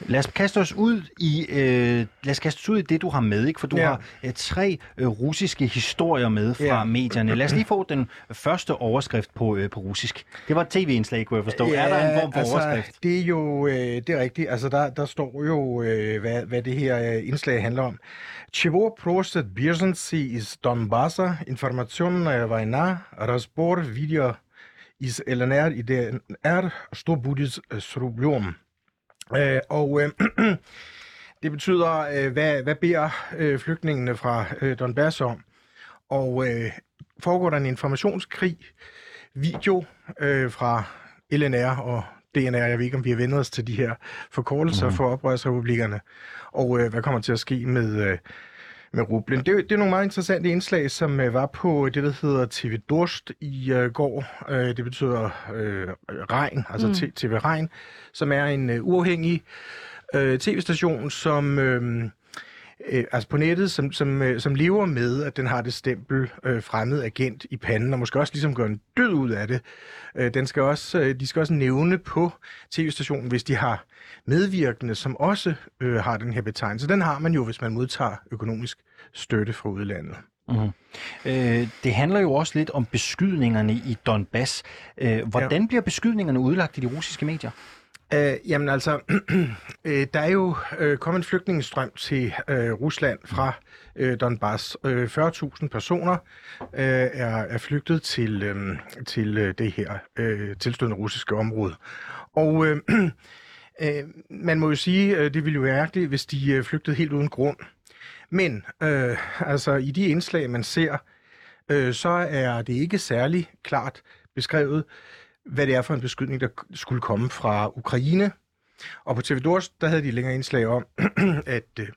Lad os kaste os ud i øh, lad os kaste os ud i det du har med, ikke? For du ja. har øh, tre øh, russiske historier med fra ja. medierne. Lad os lige få den første overskrift på øh, på russisk. Det var et tv-indslag, kunne jeg forstå. Ja, er der en form for altså, overskrift? Det er jo øh, det er rigtigt. Altså der der står jo øh, hvad hvad det her øh, indslag handler om. Чего просят беженцы из Донбасса? Информационная война, разбор видео из ЛНР и ДНР, что будет с рублем? Øh, og øh, det betyder, øh, hvad, hvad beder øh, flygtningene fra øh, Donbass om? Og øh, foregår der en informationskrig, video øh, fra LNR og DNR, jeg ved ikke, om vi har vendt os til de her forkortelser mm. for oprørsrepublikkerne, og øh, hvad kommer til at ske med, øh, med rublen. Det, det er nogle meget interessante indslag, som øh, var på det, der hedder TV Dorst i øh, går. Øh, det betyder øh, regn, altså mm. TV Regn, som er en øh, uafhængig øh, tv-station, som... Øh, øh, altså på nettet, som, som, øh, som lever med, at den har det stempel øh, fremmed agent i panden, og måske også ligesom gør en død ud af det. Øh, den skal også, øh, de skal også nævne på tv-stationen, hvis de har medvirkende, som også øh, har den her betegnelse. Den har man jo, hvis man modtager økonomisk støtte fra udlandet. Mm-hmm. Øh, det handler jo også lidt om beskydningerne i Donbass. Øh, hvordan ja. bliver beskydningerne udlagt i de russiske medier? Øh, jamen altså, øh, der er jo øh, kommet en flygtningestrøm til øh, Rusland fra øh, Donbass. Øh, 40.000 personer øh, er, er flygtet til, øh, til øh, det her øh, tilstødende russiske område. Og øh, øh, man må jo sige, øh, det ville jo være ærgerligt, hvis de øh, flygtede helt uden grund. Men øh, altså, i de indslag, man ser, øh, så er det ikke særlig klart beskrevet, hvad det er for en beskydning, der skulle komme fra Ukraine. Og på TV Dors, der havde de længere indslag om, at øh,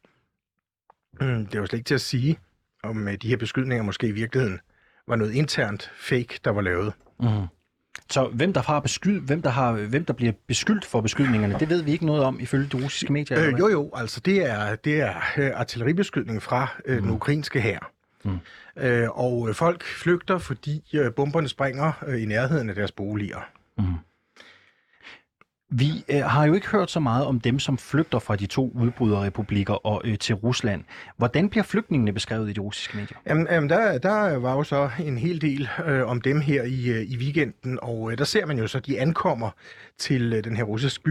det var slet ikke til at sige, om øh, de her beskydninger måske i virkeligheden var noget internt fake, der var lavet. Mm. Så hvem der har beskyld, hvem der har, hvem der bliver beskyldt for beskydningerne, det ved vi ikke noget om ifølge de russiske medier. Øh, jo jo, altså det er det er øh, artilleribeskydning fra øh, den mm. ukrainske hær. Mm. Øh, og folk flygter, fordi øh, bomberne springer øh, i nærheden af deres boliger. Vi øh, har jo ikke hørt så meget om dem, som flygter fra de to udbryderrepublikker og øh, til Rusland. Hvordan bliver flygtningene beskrevet i de russiske medier? Jamen, jamen der, der var jo så en hel del øh, om dem her i, øh, i weekenden, og øh, der ser man jo så, at de ankommer til øh, den her russiske by,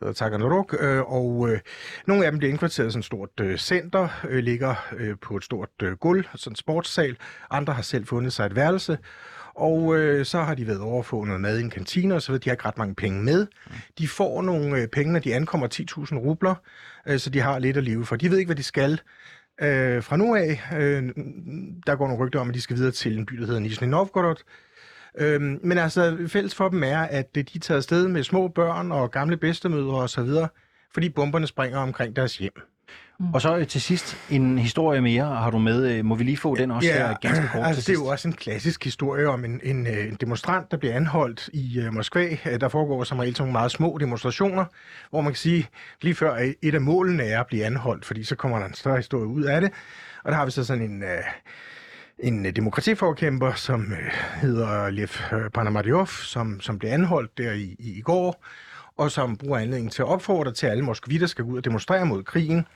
der hedder Taganrog, øh, og øh, nogle af dem bliver indkvarteret i sådan et stort øh, center, øh, ligger øh, på et stort øh, gulv, sådan en sportssal. Andre har selv fundet sig et værelse, og øh, så har de været over at få noget mad i en kantine, og så ved de har ikke ret mange penge med. De får nogle øh, penge, når de ankommer 10.000 rubler, øh, så de har lidt at leve for. De ved ikke, hvad de skal. Øh, fra nu af, øh, der går nogle rygter om, at de skal videre til en by, der hedder Nizhny Novgorod. Øh, men altså, fælles for dem er, at øh, de er taget afsted med små børn og gamle bedstemødre osv., fordi bomberne springer omkring deres hjem. Mm. Og så øh, til sidst en historie mere har du med. Øh, må vi lige få den også ja, her ganske kort altså, Det er jo også en klassisk historie om en, en, øh, en demonstrant, der bliver anholdt i uh, Moskva. Der foregår som regel nogle meget små demonstrationer, hvor man kan sige, lige før et af målene er at blive anholdt, fordi så kommer der en større historie ud af det. Og der har vi så sådan en... Uh, en demokratiforkæmper, som uh, hedder Lev Panamaryov, som, som blev anholdt der i, i, i går, og som bruger anledningen til at opfordre til, at alle moskvitter skal gå ud og demonstrere mod krigen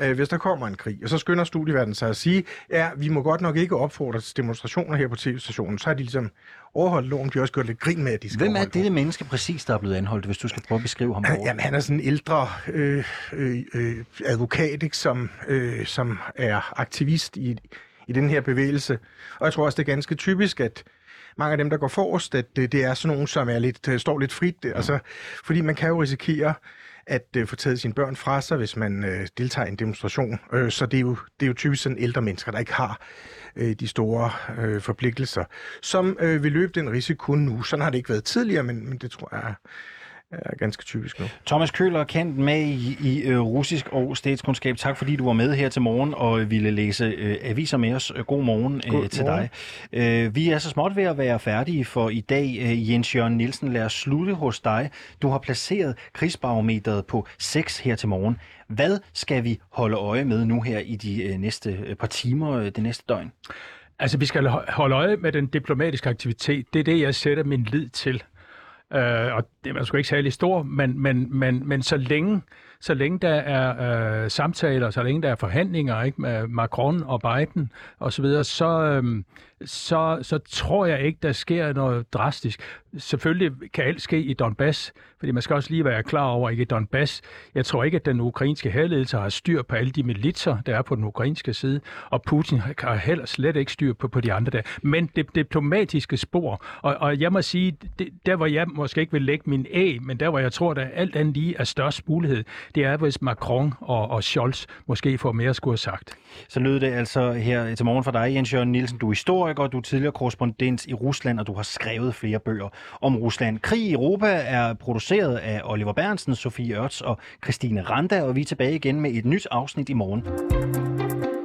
øh, hvis der kommer en krig. Og så skynder studieverden sig at sige, ja, vi må godt nok ikke opfordre til demonstrationer her på tv-stationen. Så har de ligesom overholdt loven, de har også gjort lidt grin med, at de skal Hvem er det, det menneske præcis, der er blevet anholdt, hvis du skal prøve at beskrive ham? Over? Jamen, han er sådan en ældre øh, øh, øh, advokat, ikke, som, øh, som er aktivist i, i den her bevægelse. Og jeg tror også, det er ganske typisk, at mange af dem, der går forrest, at det, det er sådan nogen, som er lidt, øh, står lidt frit. Mm. Altså, fordi man kan jo risikere, at øh, få taget sine børn fra sig, hvis man øh, deltager i en demonstration. Øh, så det er, jo, det er jo typisk sådan ældre mennesker, der ikke har øh, de store øh, forpligtelser, som øh, vil løbe den risiko nu. Sådan har det ikke været tidligere, men, men det tror jeg er ganske typisk nu. Thomas Køller, kendt med i, i øh, russisk og statskundskab. Tak fordi du var med her til morgen og ville læse øh, aviser med os. God morgen øh, God til morgen. dig. Øh, vi er så småt ved at være færdige for i dag. Øh, Jens Jørgen Nielsen, lad os slutte hos dig. Du har placeret krigsbarometeret på 6 her til morgen. Hvad skal vi holde øje med nu her i de øh, næste øh, par timer, øh, det næste døgn? Altså, vi skal holde øje med den diplomatiske aktivitet. Det er det, jeg sætter min lid til. Øh, og det er sgu ikke særlig stor, men, men, men, men så længe så længe der er øh, samtaler, så længe der er forhandlinger ikke, med Macron og Biden osv., så, videre, så, øh, så, så tror jeg ikke, der sker noget drastisk. Selvfølgelig kan alt ske i Donbass, fordi man skal også lige være klar over, ikke i Donbass, jeg tror ikke, at den ukrainske herledelse har styr på alle de militser, der er på den ukrainske side, og Putin har heller slet ikke styr på, på de andre der. Men det diplomatiske spor, og, og jeg må sige, det, der hvor jeg måske ikke vil lægge min æg, men der hvor jeg tror, der alt andet lige er størst mulighed, det er, hvis Macron og, og Scholz måske får mere at skulle have sagt. Så lød det altså her til morgen for dig, Jens Jørgen Nielsen. Du er historiker, du er tidligere korrespondent i Rusland, og du har skrevet flere bøger om Rusland. Krig i Europa er produceret af Oliver Bernsen, Sofie Ørts og Christine Randa, og vi er tilbage igen med et nyt afsnit i morgen.